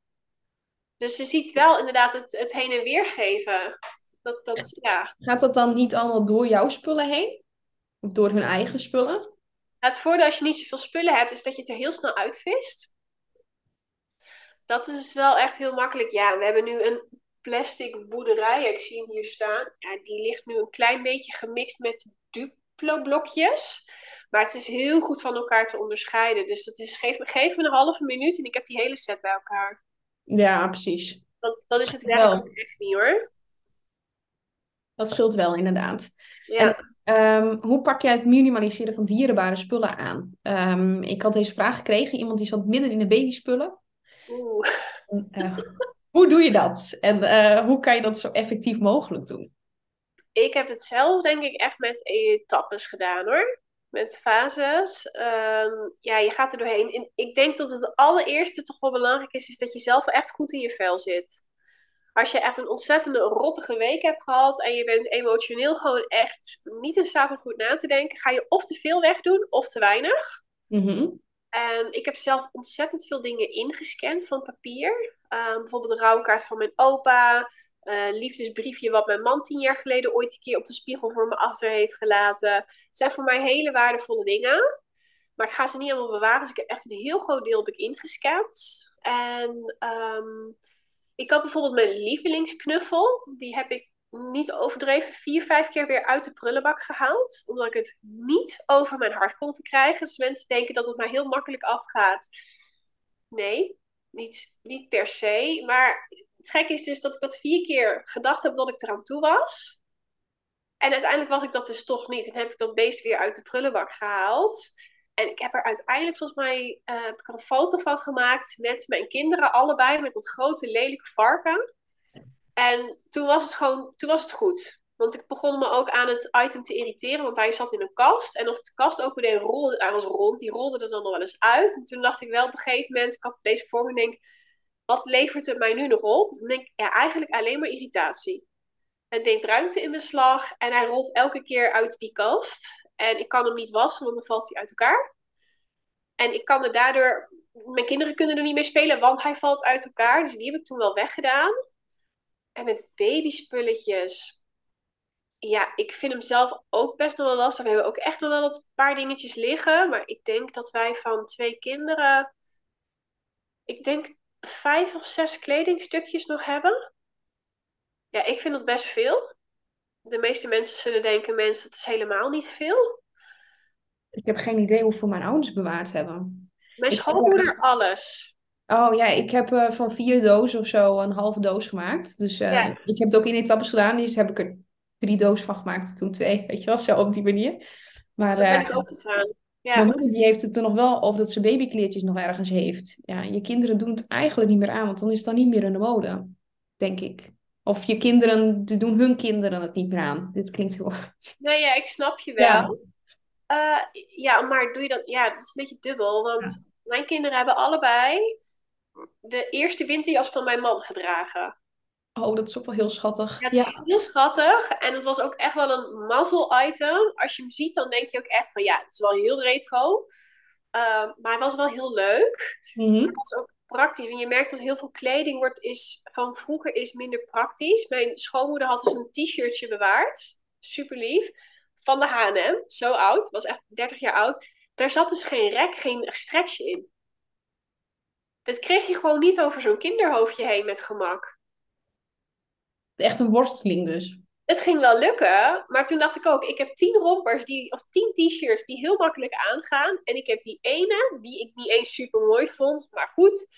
Dus ze ziet wel inderdaad het, het heen en weer geven. Dat, dat, ja. Gaat dat dan niet allemaal door jouw spullen heen? Of door hun eigen spullen? Het voordeel als je niet zoveel spullen hebt, is dat je het er heel snel uitvist. Dat is wel echt heel makkelijk. Ja, we hebben nu een plastic boerderij. Ik zie hem hier staan. Ja, die ligt nu een klein beetje gemixt met Duplo-blokjes. Maar het is heel goed van elkaar te onderscheiden. Dus dat is, geef, me, geef me een halve minuut en ik heb die hele set bij elkaar. Ja, precies. Dan, dan is het Wel. werk echt niet hoor. Dat scheelt wel, inderdaad. Ja. En ehm, hoe pak jij het minimaliseren van dierbare spullen aan? Ehm, ik had deze vraag gekregen. Iemand die zat midden in de babyspullen. Oeh. En, eh, hoe doe je dat? En eh, hoe kan je dat zo effectief mogelijk doen? Ik heb het zelf denk ik echt met etappes gedaan hoor. Met fases. Ehm, ja, je gaat er doorheen. En ik denk dat het allereerste toch wel belangrijk is, is dat je zelf echt goed in je vel zit. Als je echt een ontzettende rottige week hebt gehad en je bent emotioneel gewoon echt niet in staat om goed na te denken, ga je of te veel wegdoen of te weinig. Mhm. En ik heb zelf ontzettend veel dingen ingescand van papier. Ehm, bijvoorbeeld een rouwkaart van mijn opa. Uh, liefdesbriefje wat mijn man tien jaar geleden ooit een keer op de spiegel voor me achter heeft gelaten. Het zijn voor mij hele waardevolle dingen. Maar ik ga ze niet allemaal bewaren. Dus ik heb echt een heel groot deel heb ik ingescand. En um, ik had bijvoorbeeld mijn lievelingsknuffel. Die heb ik niet overdreven vier, vijf keer weer uit de prullenbak gehaald. Omdat ik het niet over mijn hart kon krijgen. Dus mensen denken dat het mij heel makkelijk afgaat. Nee, niet, niet per se. Maar het gekke is dus dat ik dat vier keer gedacht heb dat ik eraan toe was. En uiteindelijk was ik dat dus toch niet. En heb ik dat beest weer uit de prullenbak gehaald. En ik heb er uiteindelijk volgens mij er een foto van gemaakt met mijn kinderen allebei, met dat grote lelijke varken. En toen was het gewoon, toen was het goed. Want ik begon me ook aan het item te irriteren, want hij zat in een kast. En als ik de kast opende, rolde hij was rond, die rolde er dan nog wel eens uit. En toen dacht ik wel op een gegeven moment, ik had deze voor me en denk, wat levert het mij nu nog op? Dan denk ik, ja, eigenlijk alleen maar irritatie. Het neemt ruimte in beslag en hij rolt elke keer uit die kast. En ik kan hem niet wassen, want dan valt hij uit elkaar. En ik kan er daardoor, mijn kinderen kunnen er niet mee spelen, want hij valt uit elkaar. Dus die heb ik toen wel weggedaan. En met babyspulletjes, ja, ik vind hem zelf ook best nog wel lastig. We hebben ook echt nog wel wat paar dingetjes liggen. Maar ik denk dat wij van twee kinderen, ik denk vijf of zes kledingstukjes nog hebben. Ja, ik vind dat best veel. De meeste mensen zullen denken, mensen, dat is helemaal niet veel. Ik heb geen idee hoeveel mijn ouders bewaard hebben. Mijn schoonmoeder alles. Oh ja, ik heb uh, van vier dozen of zo een halve doos gemaakt. Dus uh, ik heb het ook in etappes gedaan. Dus heb ik er drie dozen van gemaakt, toen twee. Weet je wel, zo op die manier. Maar, zo ben ik ook gegaan. Ja. Mijn moeder die heeft het er nog wel over dat ze babykleertjes nog ergens heeft. Ja, je kinderen doen het eigenlijk niet meer aan, want dan is het dan niet meer in de mode, denk ik. Of je kinderen, doen hun kinderen het niet meer aan. Dit klinkt heel... Nee, ja, ik snap je wel. Ja, uh, ja maar doe je dat... Ja, dat is een beetje dubbel, want mijn kinderen hebben allebei de eerste winterjas van mijn man gedragen. Oh, dat is ook wel heel schattig. Ja, het is heel schattig. En het was ook echt wel een mazzel-item. Als je hem ziet, dan denk je ook echt van ja, het is wel heel retro. Uh, maar het was wel heel leuk. Mm -hmm. Het was ook praktisch. En je merkt dat heel veel kleding wordt, is, van vroeger is minder praktisch. Mijn schoonmoeder had dus een t-shirtje bewaard. Super lief. Van de H&M. Zo oud. Was echt 30 jaar oud. Daar zat dus geen rek, geen stretch in. Dat kreeg je gewoon niet over zo'n kinderhoofdje heen met gemak. Echt een worsteling dus. Het ging wel lukken, maar toen dacht ik ook, ik heb tien rompers die, of tien t-shirts die heel makkelijk aangaan. En ik heb die ene, die ik niet eens super mooi vond, maar goed,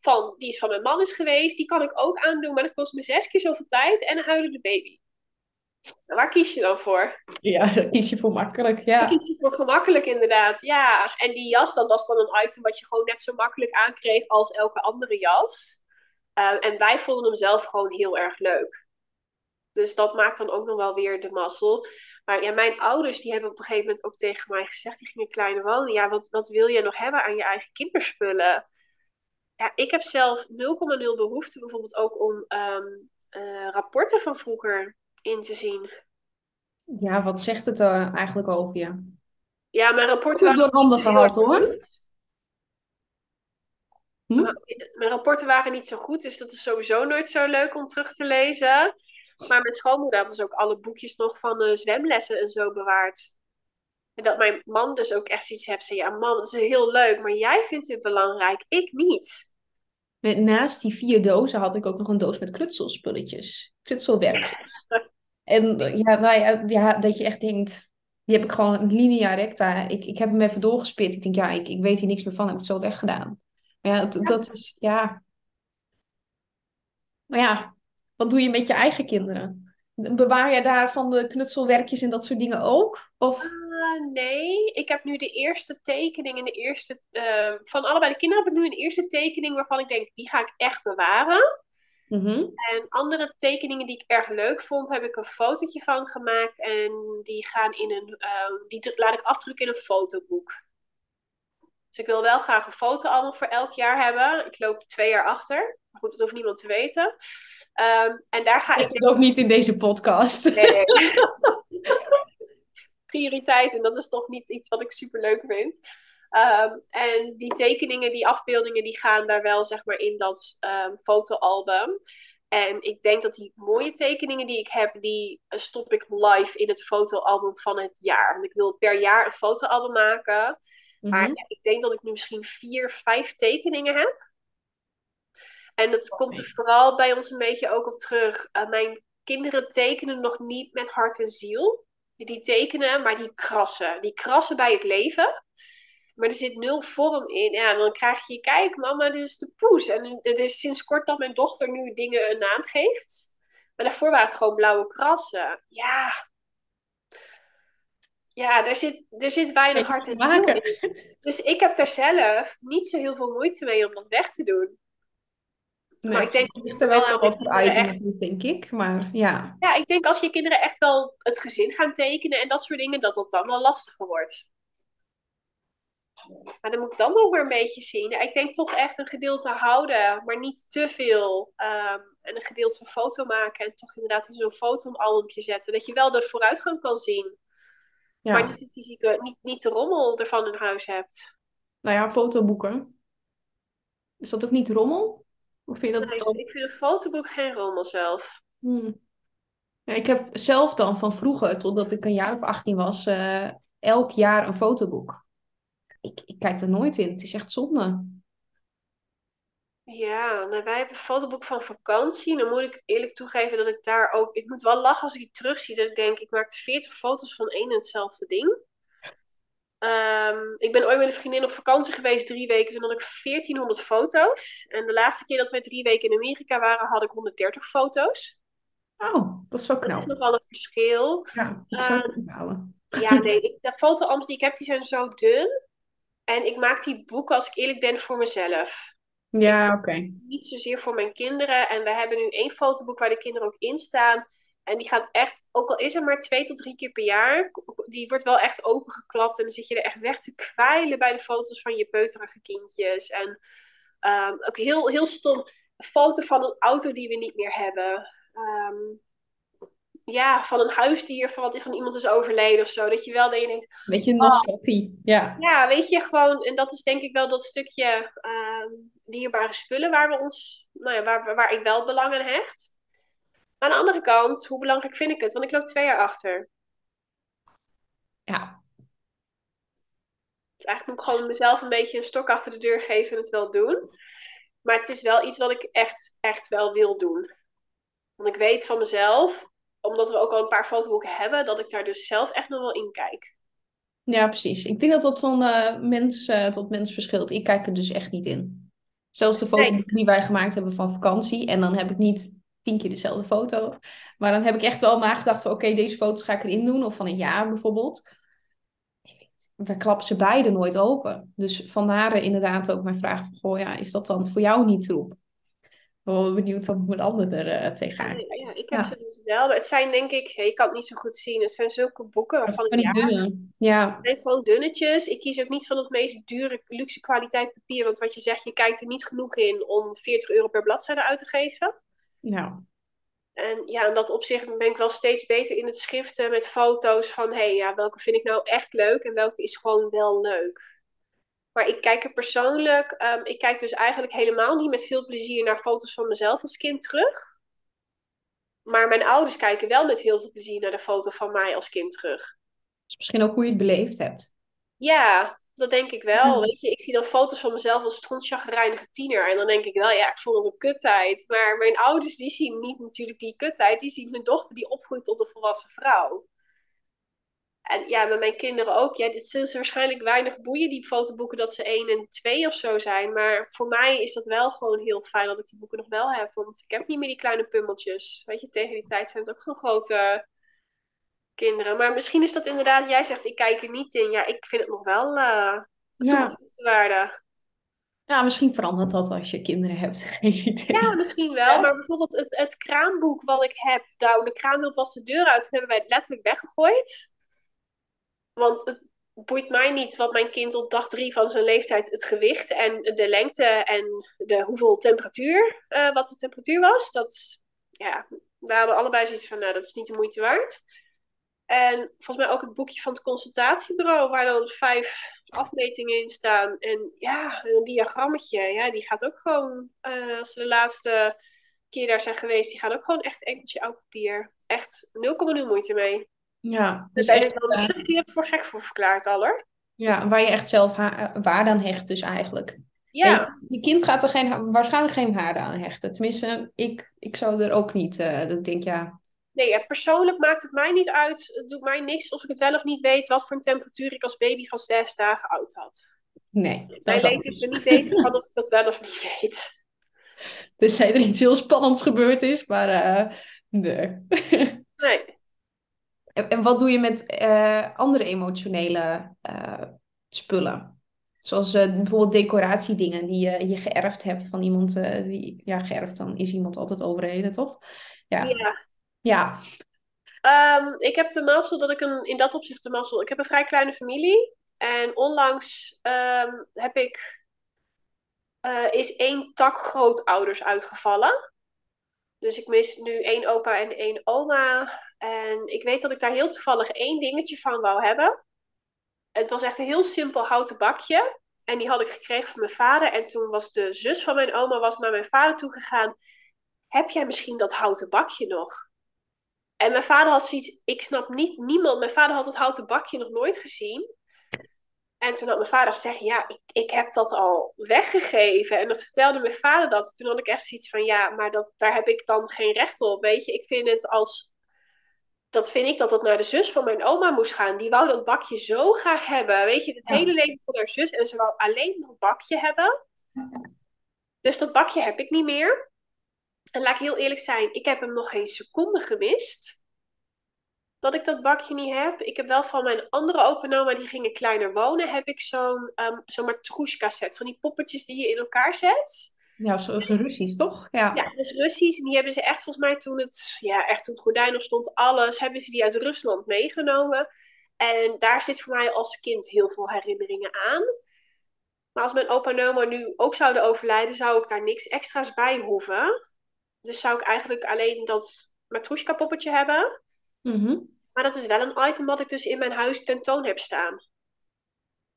van, die is van mijn man is geweest, die kan ik ook aandoen, maar dat kost me zes keer zoveel tijd en een de baby. Nou, waar kies je dan voor? Ja, daar kies je voor makkelijk, ja. Daar kies je voor gemakkelijk, inderdaad. Ja, en die jas, dat was dan een item wat je gewoon net zo makkelijk aankreeg als elke andere jas. Uh, en wij vonden hem zelf gewoon heel erg leuk. Dus dat maakt dan ook nog wel weer de mazzel. Maar ja, mijn ouders die hebben op een gegeven moment ook tegen mij gezegd, die gingen kleine wonen. Ja, wat, wat wil je nog hebben aan je eigen kinderspullen? Ja, ik heb zelf 0,0 behoefte bijvoorbeeld ook om um, uh, rapporten van vroeger in te zien. Ja, wat zegt het uh, eigenlijk over je? Ja, mijn rapporten waren door handen gehad hoor. Hm? Mijn rapporten waren niet zo goed, dus dat is sowieso nooit zo leuk om terug te lezen. Maar mijn schoonmoeder had dus ook alle boekjes nog van de zwemlessen en zo bewaard. En dat mijn man dus ook echt zoiets heeft. Zei, ja man, het is heel leuk, maar jij vindt dit belangrijk, ik niet. Naast die vier dozen had ik ook nog een doos met knutselspulletjes. Knutselwerk. en ja, nou ja, dat je echt denkt, die heb ik gewoon linea recta. Ik, ik heb hem even doorgespit. Ik denk, ja, ik, ik weet hier niks meer van. Heb ik het zo weggedaan. Maar ja, dat, dat is, ja. Maar ja, wat doe je met je eigen kinderen? Bewaar je daar van de knutselwerkjes en dat soort dingen ook? Of? Uh, nee, ik heb nu de eerste tekening en de eerste. Uh, van allebei de kinderen heb ik nu een eerste tekening waarvan ik denk, die ga ik echt bewaren. Mm -hmm. En andere tekeningen die ik erg leuk vond, heb ik een fotootje van gemaakt. En die gaan in een. Uh, die laat ik afdrukken in een fotoboek. Dus ik wil wel graag een fotoalbum voor elk jaar hebben. Ik loop twee jaar achter. Maar goed, dat hoeft niemand te weten. Um, en daar ga ik. ik ook niet in deze podcast. Nee. Prioriteit, en dat is toch niet iets wat ik super leuk vind. Um, en die tekeningen, die afbeeldingen, die gaan daar wel zeg maar in dat um, fotoalbum. En ik denk dat die mooie tekeningen die ik heb, die stop ik live in het fotoalbum van het jaar. Want ik wil per jaar een fotoalbum maken. Mm -hmm. Maar ja, ik denk dat ik nu misschien vier, vijf tekeningen heb. En dat komt er vooral bij ons een beetje ook op terug. Uh, mijn kinderen tekenen nog niet met hart en ziel. Die tekenen, maar die krassen. Die krassen bij het leven. Maar er zit nul vorm in. Ja, dan krijg je, kijk mama, dit is de poes. En het is sinds kort dat mijn dochter nu dingen een naam geeft. Maar daarvoor waren het gewoon blauwe krassen. Ja. ja, er zit, er zit weinig hart en ziel in. Dus ik heb daar zelf niet zo heel veel moeite mee om dat weg te doen. Nee, maar ik denk dat ligt er wel wat voor uit, echt... denk ik. Maar ja. Ja, ik denk als je kinderen echt wel het gezin gaan tekenen en dat soort dingen, dat dat dan wel lastiger wordt. Maar dan moet ik dan nog weer een beetje zien. Ik denk toch echt een gedeelte houden, maar niet te veel. Um, en een gedeelte foto maken en toch inderdaad in zo'n fotoalbumpje zetten. Dat je wel de vooruitgang kan zien. Ja. Maar niet de fysieke, niet, niet de rommel ervan in huis hebt. Nou ja, fotoboeken. Is dat ook niet rommel? Of vind je dat nee, ik vind een fotoboek geen rommel zelf. Hmm. Ja, ik heb zelf dan van vroeger, totdat ik een jaar of 18 was, uh, elk jaar een fotoboek. Ik, ik kijk er nooit in. Het is echt zonde. Ja, nou, wij hebben een fotoboek van vakantie. Dan moet ik eerlijk toegeven dat ik daar ook... Ik moet wel lachen als ik die terugzie. Dat ik denk, ik maakte 40 foto's van één en hetzelfde ding. Ehm, ik ben ooit met een vriendin op vakantie geweest, drie weken. Toen had ik 1400 foto's. En de laatste keer dat wij drie weken in Amerika waren, had ik 130 foto's. Oh, dat is wel knap. Dat is nogal een verschil. Ja, ik zou het uh. Ja, nee. Ik, de fotoalbums die ik heb, die zijn zo dun. En ik maak die boeken, als ik eerlijk ben, voor mezelf. Ja, oké. Niet zozeer voor mijn kinderen. En we hebben nu één fotoboek waar de kinderen ook in staan. En die gaat echt, ook al is er maar twee tot drie keer per jaar, die wordt wel echt opengeklapt. En dan zit je er echt weg te kwijlen bij de foto's van je peuterige kindjes. En um, ook heel, heel stom, een foto van een auto die we niet meer hebben. Um, ja, van een huisdier, van wat van iemand is overleden of zo. Dat je wel dat je denkt... Beetje oh. nostalgie, ja. Ja, weet je, gewoon... En dat is denk ik wel dat stukje uh, dierbare spullen waar we ons... Nou ja, waar, waar ik wel belang aan hecht. Aan de andere kant, hoe belangrijk vind ik het? Want ik loop twee jaar achter. Ja. Dus eigenlijk moet ik gewoon mezelf een beetje een stok achter de deur geven en het wel doen. Maar het is wel iets wat ik echt, echt wel wil doen. Want ik weet van mezelf, omdat we ook al een paar fotoboeken hebben, dat ik daar dus zelf echt nog wel in kijk. Ja, precies. Ik denk dat dat van uh, mens uh, tot mens verschilt. Ik kijk er dus echt niet in. Zelfs de fotoboeken die wij gemaakt hebben van vakantie. En dan heb ik niet tien keer dezelfde foto. Maar dan heb ik echt wel nagedacht van oké, deze foto's ga ik erin doen. Of van een jaar bijvoorbeeld. We klappen ze beide nooit open. Dus vandaar inderdaad ook mijn vraag van, goh ja, is dat dan voor jou niet troep? wel benieuwd hoe een ander er uh, tegenaan ja, ja, ik heb ze dus wel. Maar het zijn denk ik, je kan het niet zo goed zien. Het zijn zulke boeken waarvan ik ja, ja. Het zijn gewoon dunnetjes. Ik kies ook niet van het meest dure, luxe kwaliteit papier. Want wat je zegt, je kijkt er niet genoeg in om 40 euro per bladzijde uit te geven. Ja. En ja, in dat opzicht ben ik wel steeds beter in het schriften met foto's van... hé, hey, ja, welke vind ik nou echt leuk en welke is gewoon wel leuk. Maar ik kijk er persoonlijk, um, ik kijk dus eigenlijk helemaal niet met veel plezier naar foto's van mezelf als kind terug. Maar mijn ouders kijken wel met heel veel plezier naar de foto van mij als kind terug. Dat is misschien ook hoe je het beleefd hebt. Ja, dat denk ik wel. Weet je, ik zie dan foto's van mezelf als strontchagrijnige tiener. En dan denk ik wel, ja, ik vond het een kuttijd. Maar mijn ouders, die zien niet natuurlijk die kuttijd. Die zien hun dochter die opgroeit tot een volwassen vrouw. En ja, met mijn kinderen ook. Ja, dit zullen ze waarschijnlijk weinig boeien, die fotoboeken, dat ze één en twee of zo zijn. Maar voor mij is dat wel gewoon heel fijn dat ik die boeken nog wel heb. Want ik heb niet meer die kleine pummeltjes. Weet je, tegen die tijd zijn het ook gewoon grote kinderen. Maar misschien is dat inderdaad, jij zegt, ik kijk er niet in. Ja, ik vind het nog wel uh, ja. waarde. Ja, misschien verandert dat als je kinderen hebt. Ja, misschien wel. Maar bijvoorbeeld het, het kraamboek wat ik heb. Nou, de kraamhulp was de deur uit. Toen hebben wij het letterlijk weggegooid. Want het boeit mij niet wat mijn kind op dag drie van zijn leeftijd het gewicht en de lengte en de hoeveel temperatuur, uh, wat de temperatuur was. Dat, ja, we hadden allebei zoiets van, nou, dat is niet de moeite waard. En volgens mij ook het boekje van het consultatiebureau, waar dan vijf afmetingen in staan. En ja, een diagrammetje, ja, die gaat ook gewoon, uh, als ze de laatste keer daar zijn geweest, die gaat ook gewoon echt enkeltje oud papier. Echt 0,0 moeite mee. Ja. Dus daar ben ik dan iedere keer voor gek voor verklaard al hoor. Ja, waar je echt zelf waarde aan hecht dus eigenlijk. Ja. je kind gaat er geen, waarschijnlijk geen waarde aan hechten. Tenminste, ik, ik zou er ook niet. Uh, dat ik denk, ja, Nee, ja, persoonlijk maakt het mij niet uit. Het doet mij niks of ik het wel of niet weet wat voor een temperatuur ik als baby van zes dagen oud had. Nee. Mijn leven is er niet beter van of ik dat wel of niet weet. Dus er iets heel spannends gebeurd is, maar uh, nee. nee. En, en wat doe je met eh, andere emotionele eh, spullen? Zoals eh, bijvoorbeeld decoratiedingen die je, je geërfd hebt van iemand. eh, die, ja, geërfd, dan is iemand altijd overleden, toch? Ja. Ja. Ja. Ehm, ik heb de mazzel dat ik een, in dat opzicht de mazzel. Ik heb een vrij kleine familie. En onlangs ehm, heb ik, eh, is één tak grootouders uitgevallen. Dus ik mis nu één opa en één oma. En ik weet dat ik daar heel toevallig één dingetje van wou hebben. Het was echt een heel simpel houten bakje. En die had ik gekregen van mijn vader. En toen was de zus van mijn oma was naar mijn vader toe gegaan. Heb jij misschien dat houten bakje nog? En mijn vader had zoiets, ik snap niet, niemand, mijn vader had het houten bakje nog nooit gezien. En toen had mijn vader gezegd, ja, ik, ik heb dat al weggegeven. En dat vertelde mijn vader dat. Toen had ik echt zoiets van, ja, maar dat, daar heb ik dan geen recht op, weet je. Ik vind het als, dat vind ik dat het naar de zus van mijn oma moest gaan. Die wou dat bakje zo graag hebben, weet je. Het Ja. hele leven van haar zus. En ze wou alleen dat bakje hebben. Dus dat bakje heb ik niet meer. En laat ik heel eerlijk zijn, ik heb hem nog geen seconde gemist. Dat ik dat bakje niet heb. Ik heb wel van mijn andere opa en oma, die gingen kleiner wonen, heb ik zo'n um, zo'n matroeska set. Van die poppetjes die je in elkaar zet. Ja, zoals een Russisch, toch? Ja. Ja, dat is Russisch. En die hebben ze echt volgens mij toen het, ja, echt toen het gordijn nog stond, alles, hebben ze die uit Rusland meegenomen. En daar zit voor mij als kind heel veel herinneringen aan. Maar als mijn opa en oma nu ook zouden overlijden, zou ik daar niks extra's bij hoeven. Dus zou ik eigenlijk alleen dat matroeska poppetje hebben. Mhm. Maar dat is wel een item wat ik dus in mijn huis tentoon heb staan.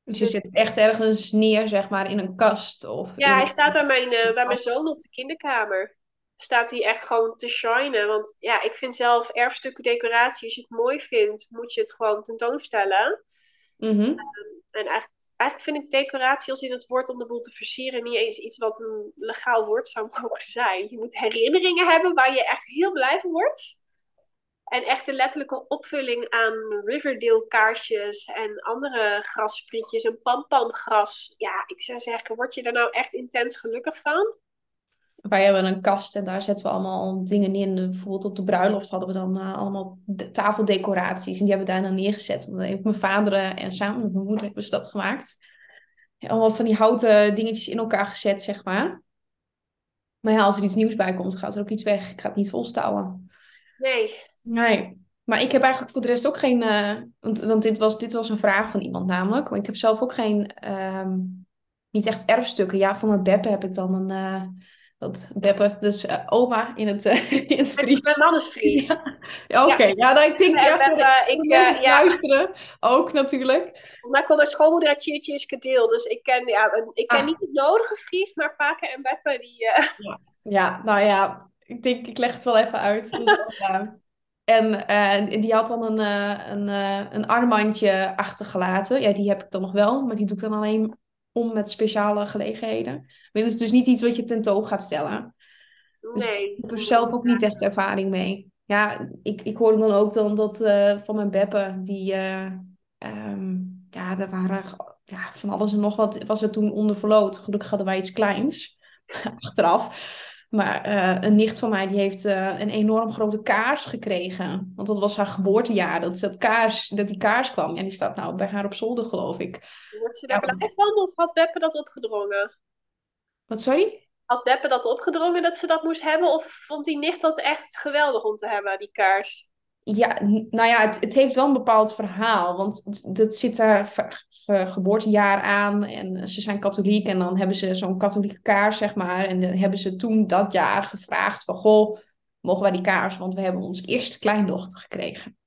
Dus je zit echt ergens neer, zeg maar, in een kast? Of Ja, hij staat bij mijn, eh, bij mijn zoon op de kinderkamer. Staat hij echt gewoon te shinen. Want ja, ik vind zelf erfstukken decoratie, als je het mooi vindt, moet je het gewoon tentoonstellen. Mhm. En eigenlijk, eigenlijk vind ik decoratie als in het woord om de boel te versieren niet eens iets wat een legaal woord zou mogen zijn. Je moet herinneringen hebben waar je echt heel blij van wordt. En echt een letterlijke opvulling aan Riverdale kaarsjes en andere grassprietjes en pampamgras. Ja, ik zou zeggen, word je er nou echt intens gelukkig van? Wij hebben een kast en daar zetten we allemaal dingen in. Bijvoorbeeld op de bruiloft hadden we dan eh, allemaal de- tafeldecoraties. En die hebben we daar dan neergezet. Dan heeft mijn vader eh, en samen met mijn moeder hebben ze dat gemaakt. Allemaal van die houten dingetjes in elkaar gezet, zeg maar. Maar ja, als er iets nieuws bij komt, gaat er ook iets weg. Ik ga het niet volstouwen. Nee. Nee. Maar ik heb eigenlijk voor de rest ook geen... eh, want want dit, was, dit was een vraag van iemand namelijk. Want ik heb zelf ook geen... ehm, niet echt erfstukken. Ja, van mijn Beppe heb ik dan een... eh, dat Beppe, dus eh, oma in het, eh, in het Fries. Mijn man is Fries. Ja, Oké, ja. nou, ik denk En ja, de ik, eh, die ja, luisteren ook natuurlijk. maar kon mijn schoonmoeder uit Tjiertje is kadeel. Dus ik ken, ja, ik ken Ah. niet het nodige Fries, maar Paken en Beppe, die... eh, Ja, nou ja, ik denk, ik leg het wel even uit. Dus, ja. En eh, die had dan een, eh, een, eh, een armbandje achtergelaten. Ja, die heb ik dan nog wel, maar die doe ik dan alleen om met speciale gelegenheden. Maar dat is dus niet iets wat je tentoon gaat stellen. Dus nee. Ik heb er zelf ook niet echt ervaring mee. Ja, ik, ik hoorde dan ook dan dat eh, van mijn Beppe, die, eh, ehm, ja, er waren ja, van alles en nog wat, was er toen onder verloot. Gelukkig hadden wij iets kleins, achteraf. Maar eh, een nicht van mij, die heeft eh, een enorm grote kaars gekregen. Want dat was haar geboortejaar, dat, dat, kaars, dat die kaars kwam. En die staat nou bij haar op zolder, geloof ik. Wordt ze daar Ja, blij van of had Beppe dat opgedrongen? Wat, sorry? Had Beppe dat opgedrongen dat ze dat moest hebben? Of vond die nicht dat echt geweldig om te hebben, die kaars? Ja, nou ja, het, heeft wel een bepaald verhaal. Want dat zit daar geboortejaar aan. En ze zijn katholiek. En dan hebben ze zo'n katholieke kaars, zeg maar. En dan hebben ze toen dat jaar gevraagd van... Goh, mogen wij die kaars? Want we hebben onze eerste kleindochter gekregen.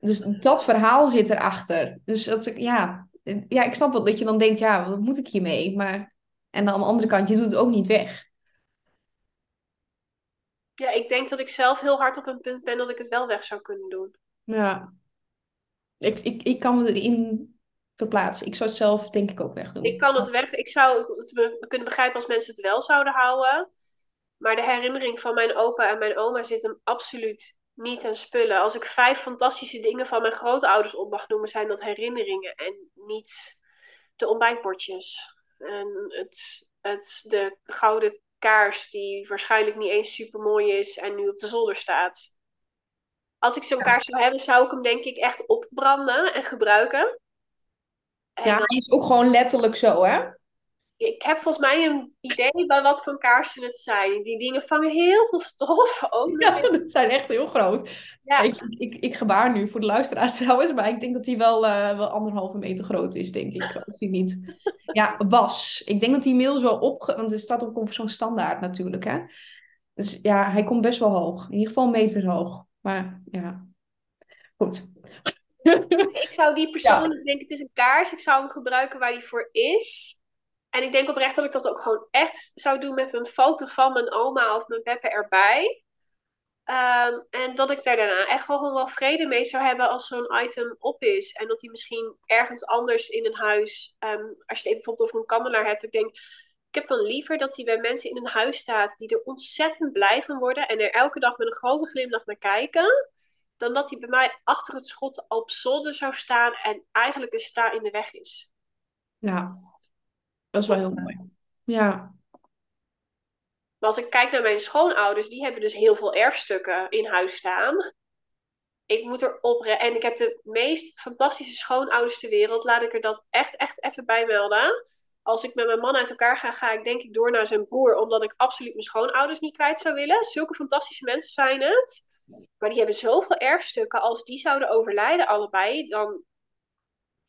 Dus dat verhaal zit erachter. Dus dat, ja, ja, ik snap wel dat je dan denkt... Ja, wat moet ik hiermee? Maar... En aan de andere kant, je doet het ook niet weg. Ja, ik denk dat ik zelf heel hard op een punt ben dat ik het wel weg zou kunnen doen. Ja. Ik, ik, ik kan me erin verplaatsen. Ik zou het zelf denk ik ook wegdoen. Ik kan het weg. Ik zou het be- kunnen begrijpen als mensen het wel zouden houden. Maar de herinnering van mijn opa en mijn oma zit hem absoluut niet aan spullen. Als ik vijf fantastische dingen van mijn grootouders op mag noemen, zijn dat herinneringen en niet de ontbijtbordjes. En het, het, de gouden kaars die waarschijnlijk niet eens super mooi is en nu op de zolder staat. als ik zo'n kaars zou hebben, zou ik hem denk ik echt opbranden en gebruiken. En Ja, dan- is ook gewoon letterlijk zo, hè? Ik heb volgens mij een idee bij wat voor kaarsen het zijn. Die dingen vangen heel veel stof. Ook Ja, dat zijn echt heel groot. Ja. Ik, ik, ik gebaar nu voor de luisteraars trouwens, maar ik denk dat hij wel, eh, wel anderhalve meter groot is, denk ik. Als hij niet... Ja, was. Ik denk dat hij inmiddels wel opge... Want er staat ook op zo'n standaard natuurlijk, hè. Dus ja, hij komt best wel hoog. In ieder geval een meter hoog. Maar ja, goed. Ik zou die persoonlijk denken, het is een kaars. Ik zou hem gebruiken waar die voor is. En ik denk oprecht dat ik dat ook gewoon echt zou doen met een foto van mijn oma of mijn Beppe erbij. Ehm, en dat ik daar daarna echt wel gewoon wel vrede mee zou hebben als zo'n item op is. En dat hij misschien ergens anders in een huis, ehm, als je het bijvoorbeeld over een kandelaar hebt, ik denk, ik heb dan liever dat hij bij mensen in een huis staat die er ontzettend blij van worden en er elke dag met een grote glimlach naar kijken, dan dat hij bij mij achter het schot op zolder zou staan en eigenlijk een sta in de weg is. Ja, dat is wel heel mooi. Ja, Maar als ik kijk naar mijn schoonouders, die hebben dus heel veel erfstukken in huis staan. Ik moet erop re- En ik heb de meest fantastische schoonouders ter wereld. Laat ik er dat echt, echt even bij melden. Als ik met mijn man uit elkaar ga, ga ik denk ik door naar zijn broer. Omdat ik absoluut mijn schoonouders niet kwijt zou willen. Zulke fantastische mensen zijn het. Maar die hebben zoveel erfstukken. Als die zouden overlijden allebei, dan...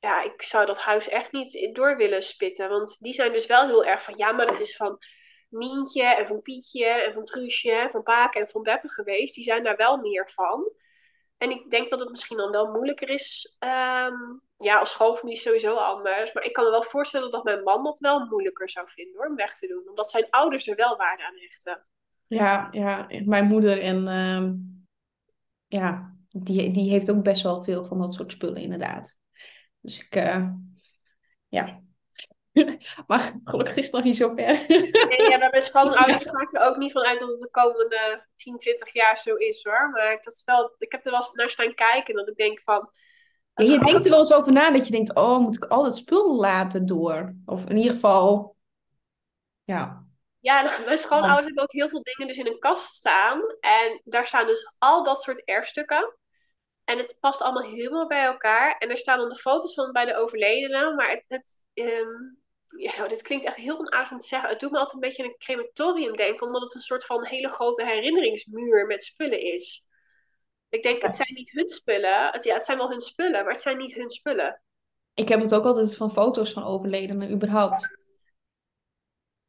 Ja, ik zou dat huis echt niet door willen spitten. Want die zijn dus wel heel erg van... Ja, maar dat is van Mientje en van Pietje en van Truusje van Paak en van Beppe geweest. Die zijn daar wel meer van. En ik denk dat het misschien dan wel moeilijker is. ehm, ja, als schoonfamilie is sowieso anders. Maar ik kan me wel voorstellen dat mijn man dat wel moeilijker zou vinden om weg te doen. Omdat zijn ouders er wel waarde aan hechten. ja, ja. Mijn moeder en ehm, ja, die, die heeft ook best wel veel van dat soort spullen inderdaad. Dus ik, eh, ja. Maar gelukkig is het nog niet zo ver. Nee, ja, bij mijn schoonouders ga ik er ook niet van uit dat het de komende 10, 20 jaar zo is hoor. Maar dat is wel, ik heb er wel eens naar staan kijken. Dat ik denk van. En je denkt er wel eens over na dat je denkt, oh, moet ik al dat spul laten door? Of in ieder geval, ja. Ja, mijn schoonouders hebben ook heel veel dingen dus in een kast staan. En daar staan dus al dat soort erfstukken. En het past allemaal helemaal bij elkaar. En er staan dan de foto's van bij de overledenen. Maar het, het ehm, ja, dit klinkt echt heel onaardig om te zeggen. Het doet me altijd een beetje aan een crematorium denken. Omdat het een soort van hele grote herinneringsmuur met spullen is. Ik denk, het zijn niet hun spullen. Het, ja, het zijn wel hun spullen, maar het zijn niet hun spullen. Ik heb het ook altijd van foto's van overledenen, überhaupt.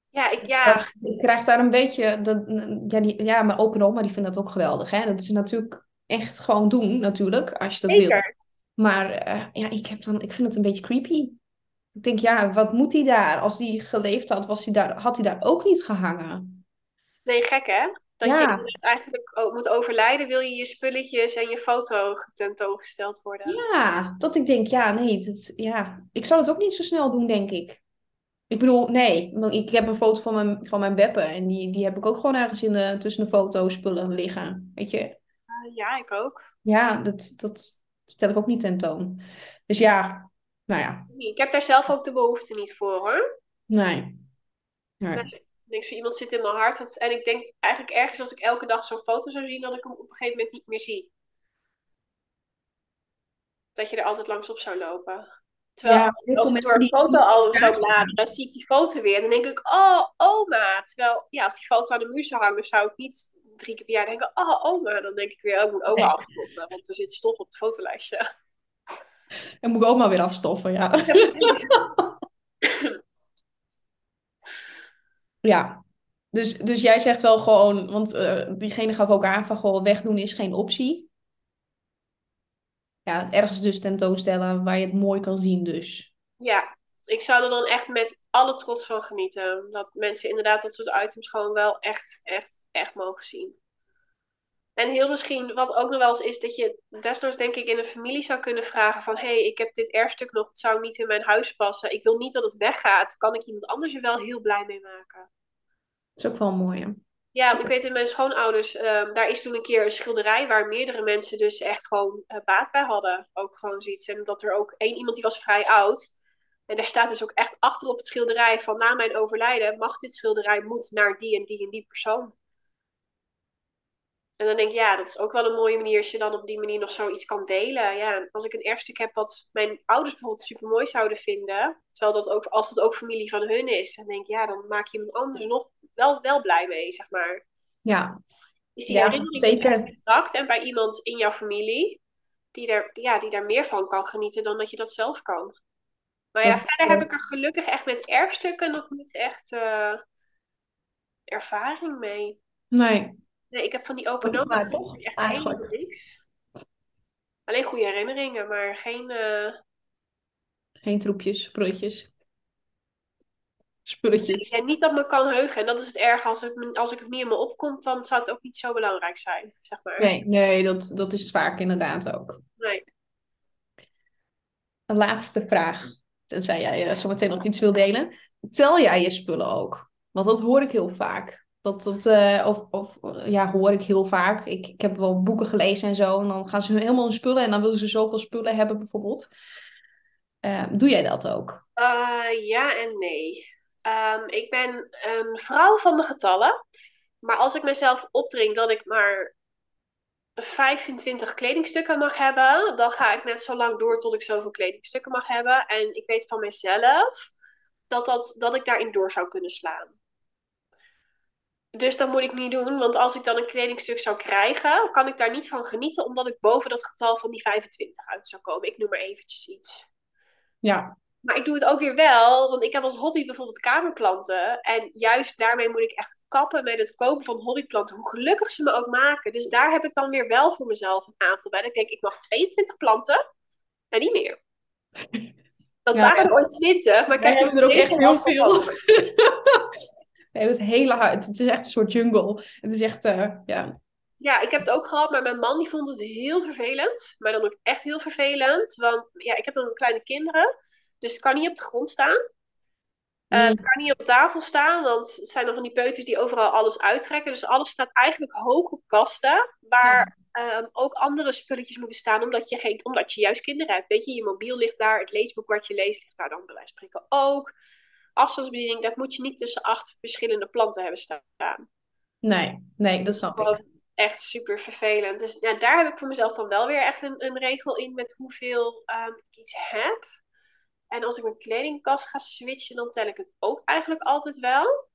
Ja, ik, ja, Ik krijg daar een beetje, dat, ja, die, ja, mijn opa en oma die vinden dat ook geweldig. Hè? Dat is natuurlijk echt gewoon doen, natuurlijk, als je dat wil. zeker. Maar eh, ja, ik, heb dan, ik vind het een beetje creepy. Ik denk, ja, wat moet hij daar? Als hij geleefd had, was hij daar, had hij daar ook niet gehangen. Nee, gek hè? Dat je Ja. inderdaad eigenlijk moet overlijden, wil je je spulletjes en je foto tentoongesteld worden. Ja, dat ik denk, ja, nee, dat, ja. Ik zou het ook niet zo snel doen, denk ik. Ik bedoel, nee, ik heb een foto van mijn, van mijn Beppe en die, die heb ik ook gewoon ergens in de, tussen de fotospullen liggen. Weet je, ja, ik ook. ja, dat, dat stel ik ook niet tentoon. Dus ja, nou ja, Ik heb daar zelf ook de behoefte niet voor hoor. nee. nee. Nee. Ik denk, zo iemand zit in mijn hart. Dat, en ik denk eigenlijk ergens als ik elke dag zo'n foto zou zien, dat ik hem op een gegeven moment niet meer zie. Dat je er altijd langs op zou lopen. Terwijl Ja, als ik door een die- fotoalbum zou bladeren, dan zie ik die foto weer. En dan denk ik, oh, oma. Terwijl, ja, als die foto aan de muur zou hangen, zou ik niet drie keer per jaar denken, oh, oma. Dan denk ik weer, oh, ik moet oma Nee. afstoffen, want er zit stof op het fotolijstje. En moet ik ook maar weer afstoffen, ja. Ja, precies. Ja, dus, dus jij zegt wel gewoon, want eh, diegene gaf ook aan van gewoon wegdoen is geen optie. Ja, ergens dus tentoonstellen waar je het mooi kan zien dus. Ja, ik zou er dan echt met alle trots van genieten. Dat mensen inderdaad dat soort items gewoon wel echt, echt, echt mogen zien. En heel misschien, wat ook nog wel eens is, dat je desnoods denk ik in een familie zou kunnen vragen van... hé, hey, ik heb dit erfstuk nog, het zou niet in mijn huis passen. Ik wil niet dat het weggaat. Kan ik iemand anders er wel heel blij mee maken? Dat is ook wel mooi. hè? Ja, want ik weet in mijn schoonouders, ehm, daar is toen een keer een schilderij waar meerdere mensen dus echt gewoon eh, baat bij hadden. Ook gewoon zoiets. En dat er ook één iemand die was vrij oud. En daar staat dus ook echt achter op het schilderij van na mijn overlijden mag dit schilderij moet naar die en die en die persoon. En dan denk ik, ja, dat is ook wel een mooie manier als je dan op die manier nog zoiets kan delen. Ja, als ik een erfstuk heb wat mijn ouders bijvoorbeeld super mooi zouden vinden, terwijl dat ook, als het ook familie van hun is, dan denk ik, ja, dan maak je een ander nog wel, wel blij mee, zeg maar. Ja. Is die Ja, herinnering zeker. intact en bij iemand in jouw familie die daar, ja, die daar meer van kan genieten dan dat je dat zelf kan. Maar ja, Dat- verder heb ik er gelukkig echt met erfstukken nog niet echt eh, ervaring mee. Nee. Nee, ik heb van die open toch, echt eigenlijk. niks. Alleen goede herinneringen, maar geen... eh, Geen troepjes, spulletjes. Spulletjes. ja, niet dat me kan heugen. En dat is het erg. Als, het, als ik het niet in me opkomt, dan zou het ook niet zo belangrijk zijn, zeg maar. Nee, nee dat, dat is vaak inderdaad ook. Nee. Een laatste vraag. Tenzij jij eh, zometeen nog iets wil delen. Tel jij je spullen ook? Want dat hoor ik heel vaak. Dat, dat, eh, of, of ja, hoor ik heel vaak. Ik, ik heb wel boeken gelezen en zo. En dan gaan ze helemaal hun spullen. En dan willen ze zoveel spullen hebben, bijvoorbeeld. Eh, doe jij dat ook? Ja en nee. Ehm, ik ben een vrouw van de getallen. Maar als ik mezelf opdring dat ik maar 25 kledingstukken mag hebben, dan ga ik net zo lang door tot ik zoveel kledingstukken mag hebben. En ik weet van mezelf dat, dat, dat ik daarin door zou kunnen slaan. Dus dat moet ik niet doen, want als ik dan een kledingstuk zou krijgen, kan ik daar niet van genieten, omdat ik boven dat getal van die 25 uit zou komen. Ik noem maar eventjes iets. Ja. Maar ik doe het ook weer wel, want ik heb als hobby bijvoorbeeld kamerplanten. En juist daarmee moet ik echt kappen met het kopen van hobbyplanten, hoe gelukkig ze me ook maken. Dus daar heb ik dan weer wel voor mezelf een aantal bij. Ik denk, ik mag 22 planten en niet meer. Dat Ja. waren er ooit 20, maar ik hebben er ook echt heel veel. hebben het hele. Het is echt een soort jungle. Het is echt, eh, ja. Ja, ik heb het ook gehad, maar mijn man die vond het heel vervelend. Maar dan ook echt heel vervelend. Want ja, ik heb dan kleine kinderen. Dus het kan niet op de grond staan. Eh, Mm. het kan niet op tafel staan, want het zijn nog van die peuters die overal alles uittrekken. Dus alles staat eigenlijk hoog op kasten. Waar ehm, ook andere spulletjes moeten staan, omdat je, geen, omdat je juist kinderen hebt. Weet je, je mobiel ligt daar, het leesboek wat je leest ligt daar dan bij wijze van spreken ook. Afstandsbediening, dat moet je niet tussen acht verschillende planten hebben staan. Nee, nee, dat snap ik. Echt super vervelend. Dus ja, daar heb ik voor mezelf dan wel weer echt een, een regel in met hoeveel ehm, ik iets heb. En als ik mijn kledingkast ga switchen, dan tel ik het ook eigenlijk altijd wel.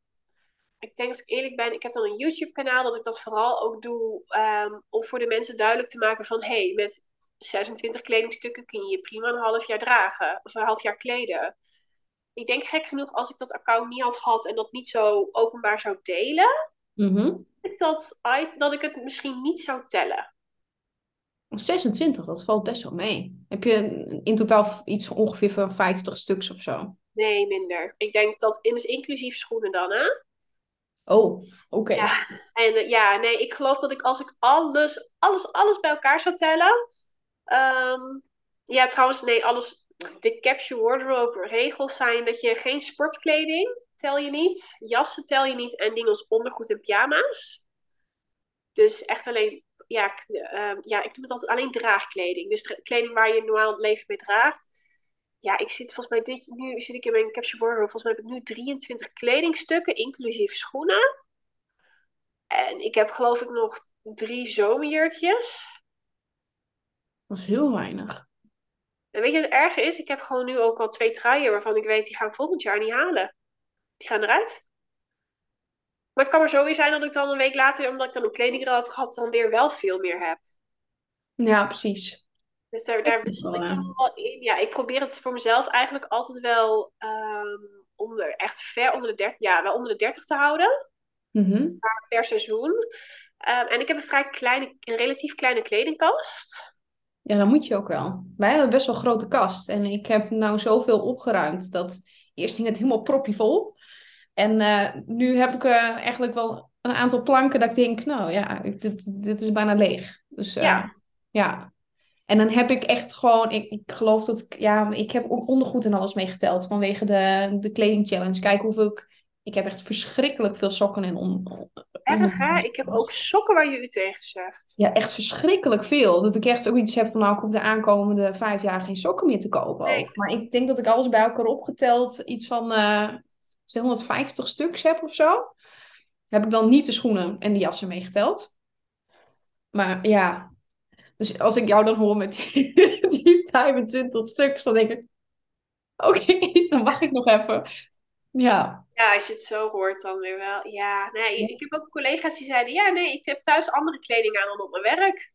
Ik denk, als ik eerlijk ben, ik heb dan een YouTube-kanaal dat ik dat vooral ook doe ehm, om voor de mensen duidelijk te maken van hey, met 26 kledingstukken kun je je prima een half jaar dragen of een half jaar kleden. Ik denk gek genoeg, als ik dat account niet had gehad en dat niet zo openbaar zou delen, Mhm. dat, dat ik het misschien niet zou tellen. 26, dat valt best wel mee. Heb je in totaal iets van ongeveer van 50 stuks of zo? Nee, minder. Ik denk dat, is inclusief schoenen dan, hè? Oh, oké. Ja. En eh, ja, nee, ik geloof dat ik als ik alles, alles, alles bij elkaar zou tellen. ehm, ja, trouwens, nee, alles. De capsule wardrobe regels zijn dat je geen sportkleding tel je niet, jassen tel je niet en dingen als ondergoed en pyjama's. Dus echt alleen, ja, ehm, ja, ik noem het altijd alleen draagkleding. Dus kleding waar je normaal het leven mee draagt. Ja, ik zit volgens mij dit, nu zit ik in mijn capsule wardrobe. Volgens mij heb ik nu 23 kledingstukken, inclusief schoenen. En ik heb geloof ik nog drie zomerjurkjes. Dat is heel weinig. En weet je wat het erge is? Ik heb gewoon nu ook al twee truien waarvan ik weet die gaan volgend jaar niet halen. Die gaan eruit. Maar het kan maar zo weer zijn dat ik dan een week later, omdat ik dan een kledingrol heb gehad, dan weer wel veel meer heb. Ja, precies. Dus daar, daar wissel ik wel, dan wel in. Ja, ik probeer het voor mezelf eigenlijk altijd wel ehm, onder, echt ver onder de 30, ja, wel onder de 30 te houden. Mhm. per seizoen. Ehm, en ik heb een vrij kleine, een relatief kleine kledingkast. Ja, dat moet je ook wel. Wij hebben best wel een grote kast. En ik heb nou zoveel opgeruimd dat eerst ging het helemaal propjevol. En eh, nu heb ik eh, eigenlijk wel een aantal planken dat ik denk, nou ja, dit, dit is bijna leeg. Dus eh, Ja. ja. En dan heb ik echt gewoon, ik, ik geloof dat ik, ja, ik heb ondergoed en alles meegeteld vanwege de, de kleding challenge. Kijk hoeveel ik, ik heb echt verschrikkelijk veel sokken en on, Erg hè? Ik heb ook sokken waar je u tegen zegt. Ja, echt verschrikkelijk veel. Dat ik echt ook iets heb van, nou, ik hoef de aankomende vijf jaar geen sokken meer te kopen. Nee. Maar ik denk dat ik alles bij elkaar opgeteld iets van 250 stuks heb of zo. Heb ik dan niet de schoenen en de jassen meegeteld. Maar ja, dus als ik jou dan hoor met die, die 25 stuks, dan denk ik, oké, dan wacht ik nog even. Ja. Ja, als je het zo hoort dan weer wel. Ja, nee, ik heb ook collega's die zeiden, ja, nee, ik heb thuis andere kleding aan dan op mijn werk.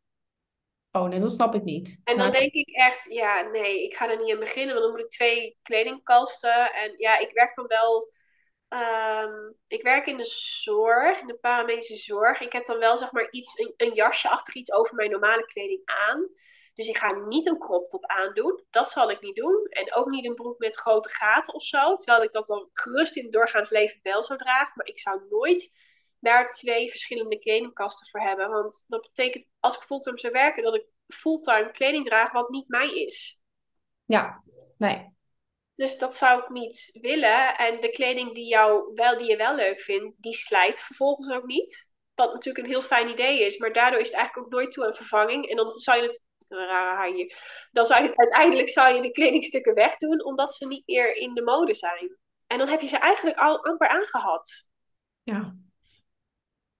Oh nee, dat snap ik niet. En dan denk ik echt, ja, nee, ik ga er niet aan beginnen, want dan moet ik twee kledingkasten. En ja, ik werk dan wel, ehm, ik werk in de zorg, in de paramedische zorg. Ik heb dan wel, zeg maar, iets, een, een jasje achter iets over mijn normale kleding aan. Dus ik ga niet een crop top aandoen. Dat zal ik niet doen. En ook niet een broek met grote gaten of zo. Terwijl ik dat dan gerust in het doorgaans leven wel zou dragen. Maar ik zou nooit daar twee verschillende kledingkasten voor hebben. Want dat betekent, als ik fulltime zou werken, dat ik fulltime kleding draag wat niet mij is. Ja, nee. Dus dat zou ik niet willen. En de kleding die, jou wel, die je wel leuk vindt, die slijt vervolgens ook niet. Wat natuurlijk een heel fijn idee is. Maar daardoor is het eigenlijk ook nooit toe aan vervanging. En dan zou je het... Een rare hier. Dan zou je het uiteindelijk zou je de kledingstukken wegdoen, omdat ze niet meer in de mode zijn. En dan heb je ze eigenlijk al amper aangehad. Ja.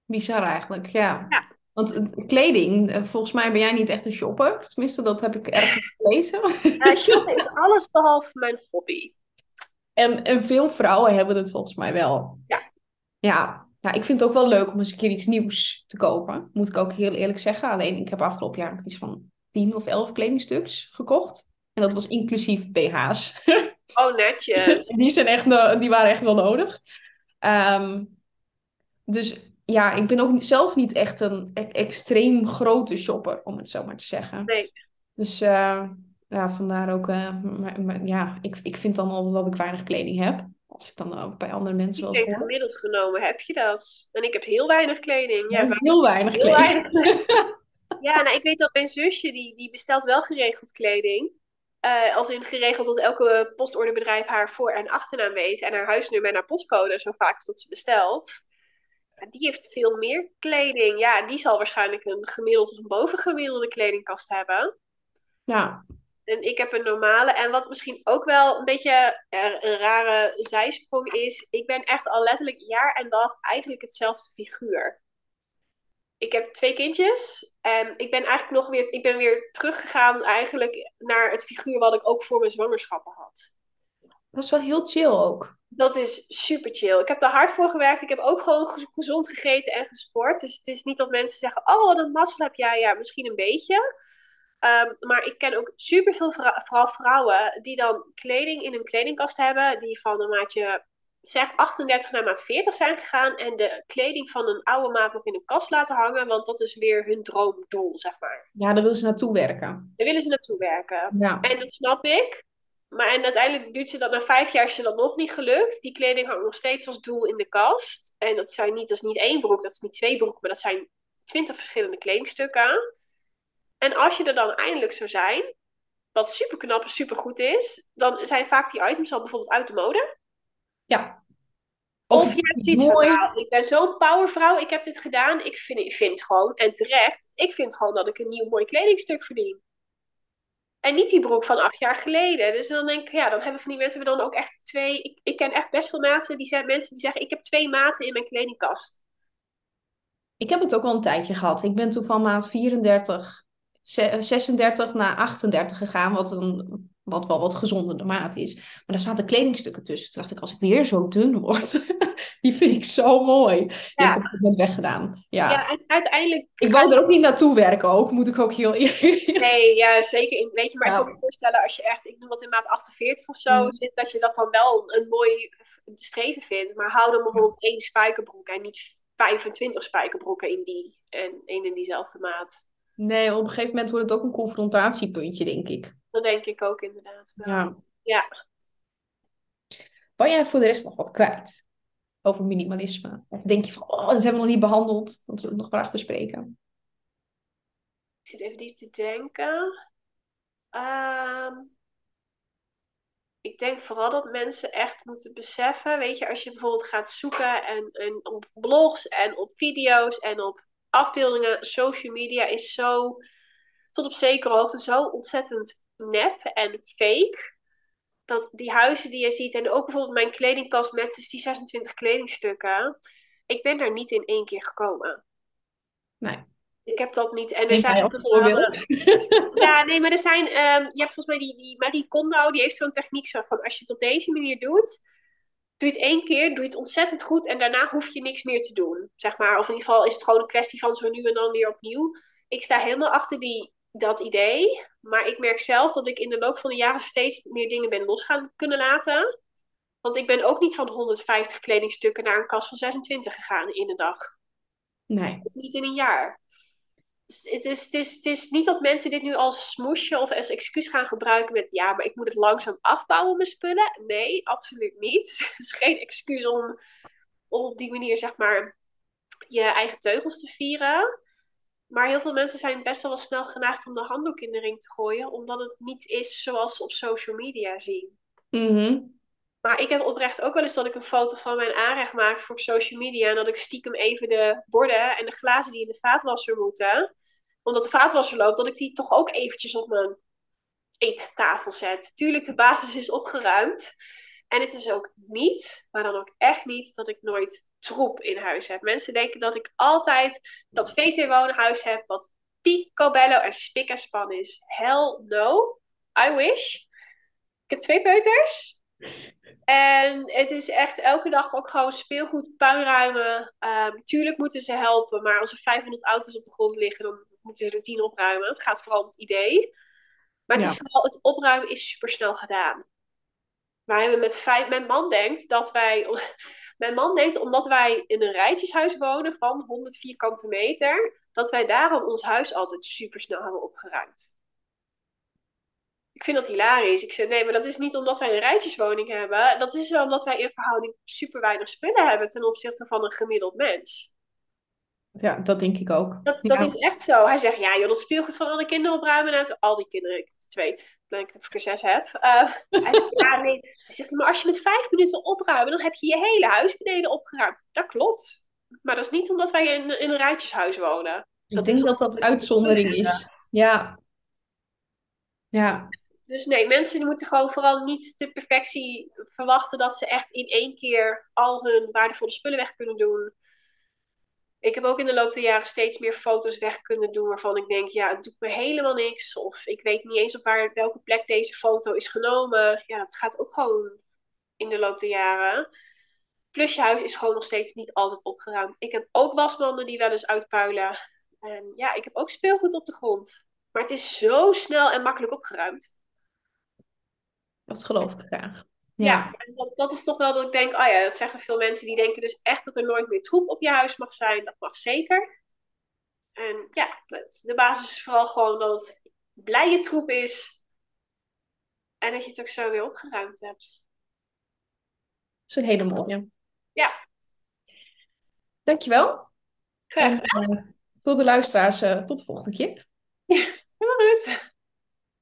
Bizar eigenlijk, ja. Ja. Want kleding, eh, volgens mij ben jij niet echt een shopper. Tenminste, dat heb ik ergens gelezen. Shoppen is alles behalve mijn hobby. En, en veel vrouwen hebben het volgens mij wel. Ja. Ja. Ja, ik vind het ook wel leuk om eens een keer iets nieuws te kopen. Moet ik ook heel eerlijk zeggen. Alleen, ik heb afgelopen jaar iets van 10 of 11 kledingstuks gekocht. En dat was inclusief BH's. Oh, netjes. Die, zijn echt, die waren echt wel nodig. Ehm, dus ja, ik ben ook zelf niet echt een e- extreem grote shopper, om het zo maar te zeggen. Nee. Dus eh, ja, vandaar ook, eh, maar- maar ja, ik, ik vind dan altijd dat ik weinig kleding heb. Als ik dan ook bij andere mensen Ik denk hoor. gemiddeld genomen heb je dat. En ik heb heel weinig kleding. Ja, Ja, heel weinig heel kleding. weinig. Ja, nou, ik weet dat mijn zusje, die, die bestelt wel geregeld kleding. Eh, als in geregeld dat elke postorderbedrijf haar voor- en achternaam weet. En haar huisnummer en haar postcode zo vaak dat ze bestelt. Die heeft veel meer kleding. Ja, die zal waarschijnlijk een gemiddeld of een bovengemiddelde kledingkast hebben. Ja, En ik heb een normale. En wat misschien ook wel een beetje eh, een rare zijsprong is. Ik ben echt al letterlijk jaar en dag eigenlijk hetzelfde figuur. Ik heb twee kindjes. En ik ben eigenlijk nog weer, ik ben weer teruggegaan eigenlijk naar het figuur wat ik ook voor mijn zwangerschappen had. dat is wel heel chill ook. Dat is super chill. Ik heb er hard voor gewerkt. Ik heb ook gewoon ge- gezond gegeten en gesport. Dus het is niet dat mensen zeggen: Oh, wat een mazzel heb jij. Ja, misschien een beetje. Ehm, maar ik ken ook super veel vooral vrouwen die dan kleding in hun kledingkast hebben. Die van een maatje, zeg 38 naar maat 40 zijn gegaan. En de kleding van een oude maat nog in een kast laten hangen. Want dat is weer hun droomdoel, zeg maar. Ja, daar willen ze naartoe werken. Daar willen ze naartoe werken. Ja, En dat snap ik. Maar en uiteindelijk duurt ze dat na vijf jaar is ze dat nog niet gelukt. Die kleding hangt nog steeds als doel in de kast. En dat, zijn niet, dat is niet één broek, dat is niet twee broeken, maar dat zijn twintig verschillende kledingstukken. En als je er dan eindelijk zou zijn, wat super knap en super goed is, dan zijn vaak die items al bijvoorbeeld uit de mode. ja. Of, Of je hebt zoiets van, mooi. nou, ik ben zo'n powervrouw, ik heb dit gedaan. Ik vind, ik vind gewoon, en terecht, ik vind gewoon dat ik een nieuw mooi kledingstuk verdien. En niet die broek van acht jaar geleden. Dus dan denk ik, ja, dan hebben van die mensen dan ook echt twee. Ik, ik ken echt best veel mensen die, zijn, mensen die zeggen: Ik heb twee maten in mijn kledingkast. Ik heb het ook wel een tijdje gehad. Ik ben toen van maat 34, ze- 36 naar 38 gegaan, wat, een, wat wel wat gezonder de maat is. Maar daar zaten kledingstukken tussen. Toen dacht ik, als ik weer zo dun word, die vind ik zo mooi. Die Ja. heb ik een moment weggedaan. Ja. Ja, en uiteindelijk. Ik wou er ook niet naartoe werken, ook, moet ik ook heel eerlijk Nee, ja, zeker. Weet je, maar Ja. ik kan me voorstellen als je echt, ik noem wat in maat 48 of zo Mm. zit, dat je dat dan wel een, een mooi streven vindt. Maar hou dan bijvoorbeeld één spijkerbroek en niet 25 spijkerbroeken in die en één in diezelfde maat. Nee, op een gegeven moment wordt het ook een confrontatiepuntje, denk ik. Dat denk ik ook inderdaad. wel. Ja. Ja. Wou jij voor de rest nog wat kwijt over minimalisme? Of denk je van, oh, dat hebben we nog niet behandeld, dat we het nog graag bespreken? Ik zit even diep te denken. Ehm, ik denk vooral dat mensen echt moeten beseffen, weet je, als je bijvoorbeeld gaat zoeken en, en op blogs en op video's en op afbeeldingen, social media is zo tot op zekere hoogte zo ontzettend nep en fake. Dat die huizen die je ziet en ook bijvoorbeeld mijn kledingkast met dus die 26 kledingstukken, ik ben daar niet in één keer gekomen. Nee. Ik heb dat niet. En er zijn mij ook als een paar- voorbeeld. Ja, nee, maar er zijn. ehm, je hebt volgens mij die, die Marie Kondo, die heeft zo'n techniek zo van: als je het op deze manier doet, doe je het één keer, doe je het ontzettend goed en daarna hoef je niks meer te doen. Zeg maar. Of in ieder geval is het gewoon een kwestie van zo nu en dan weer opnieuw. Ik sta helemaal achter die, dat idee, maar ik merk zelf dat ik in de loop van de jaren steeds meer dingen ben los gaan kunnen laten. Want ik ben ook niet van 150 kledingstukken naar een kast van 26 gegaan in een dag Nee. niet in een jaar. Het is, het, is, het is niet dat mensen dit nu als smoesje of als excuus gaan gebruiken met ja, maar ik moet het langzaam afbouwen, mijn spullen. Nee, absoluut niet. Het is geen excuus om, om op die manier, zeg maar, je eigen teugels te vieren. Maar heel veel mensen zijn best wel snel geneigd om de handdoek in de ring te gooien, omdat het niet is zoals ze op social media zien. Mhm. Maar ik heb oprecht ook wel eens dat ik een foto van mijn aanrecht maak voor social media. En dat ik stiekem even de borden en de glazen die in de vaatwasser moeten. Omdat de vaatwasser loopt, dat ik die toch ook eventjes op mijn eettafel zet. Tuurlijk, de basis is opgeruimd. En het is ook niet, maar dan ook echt niet, dat ik nooit troep in huis heb. Mensen denken dat ik altijd dat VT-woonhuis heb, wat picobello en spik en span is. Hell no. I wish. Ik heb twee peuters. En het is echt elke dag ook gewoon speelgoed, puinruimen. Ehm tuurlijk moeten ze helpen, maar als er 500 auto's op de grond liggen, dan moeten ze er 10 opruimen. Het gaat vooral om het idee. Maar het, is vooral, het opruimen is super snel gedaan. Wij hebben met vijf, mijn man denkt dat wij, mijn man denkt omdat wij in een rijtjeshuis wonen van 100 vierkante meter, dat wij daarom ons huis altijd super snel hebben opgeruimd. Ik vind dat hilarisch. Ik zeg, nee, maar dat is niet omdat wij een rijtjeswoning hebben. Dat is wel omdat wij in verhouding super weinig spullen hebben ten opzichte van een gemiddeld mens. Ja, dat denk ik ook. Dat, Ja. dat is echt zo. Hij zegt, ja joh, dat speelgoed van alle kinderen opruimen. En al die kinderen, ik heb twee, ik denk dat ik er zes heb. Eh, hij zegt, ja, nee. Hij zegt, maar als je met vijf minuten opruimen, dan heb je je hele huis beneden opgeruimd. Dat klopt. Maar dat is niet omdat wij in, in een rijtjeshuis wonen. Ik dat denk is dat omdat dat we- uitzondering is. Ja. Ja. Dus nee, mensen die moeten gewoon vooral niet de perfectie verwachten dat ze echt in één keer al hun waardevolle spullen weg kunnen doen. Ik heb ook in de loop der jaren steeds meer foto's weg kunnen doen waarvan ik denk, ja, het doet me helemaal niks. Of ik weet niet eens op waar, welke plek deze foto is genomen. Ja, dat gaat ook gewoon in de loop der jaren. Plus je huis is gewoon nog steeds niet altijd opgeruimd. Ik heb ook wasmanden die wel eens uitpuilen. En ja, ik heb ook speelgoed op de grond. Maar het is zo snel en makkelijk opgeruimd. Dat geloof ik graag. Ja, en dat, dat is toch wel dat ik denk, oh ja, dat zeggen veel mensen die denken dus echt dat er nooit meer troep op je huis mag zijn. Dat mag zeker. En ja, de basis is vooral gewoon dat het blije troep is. En dat je het ook zo weer opgeruimd hebt. Dat is een hele mooie. Ja. Dankjewel. Graag En, eh, voor de luisteraars, eh, tot de volgende keer. Heel goed.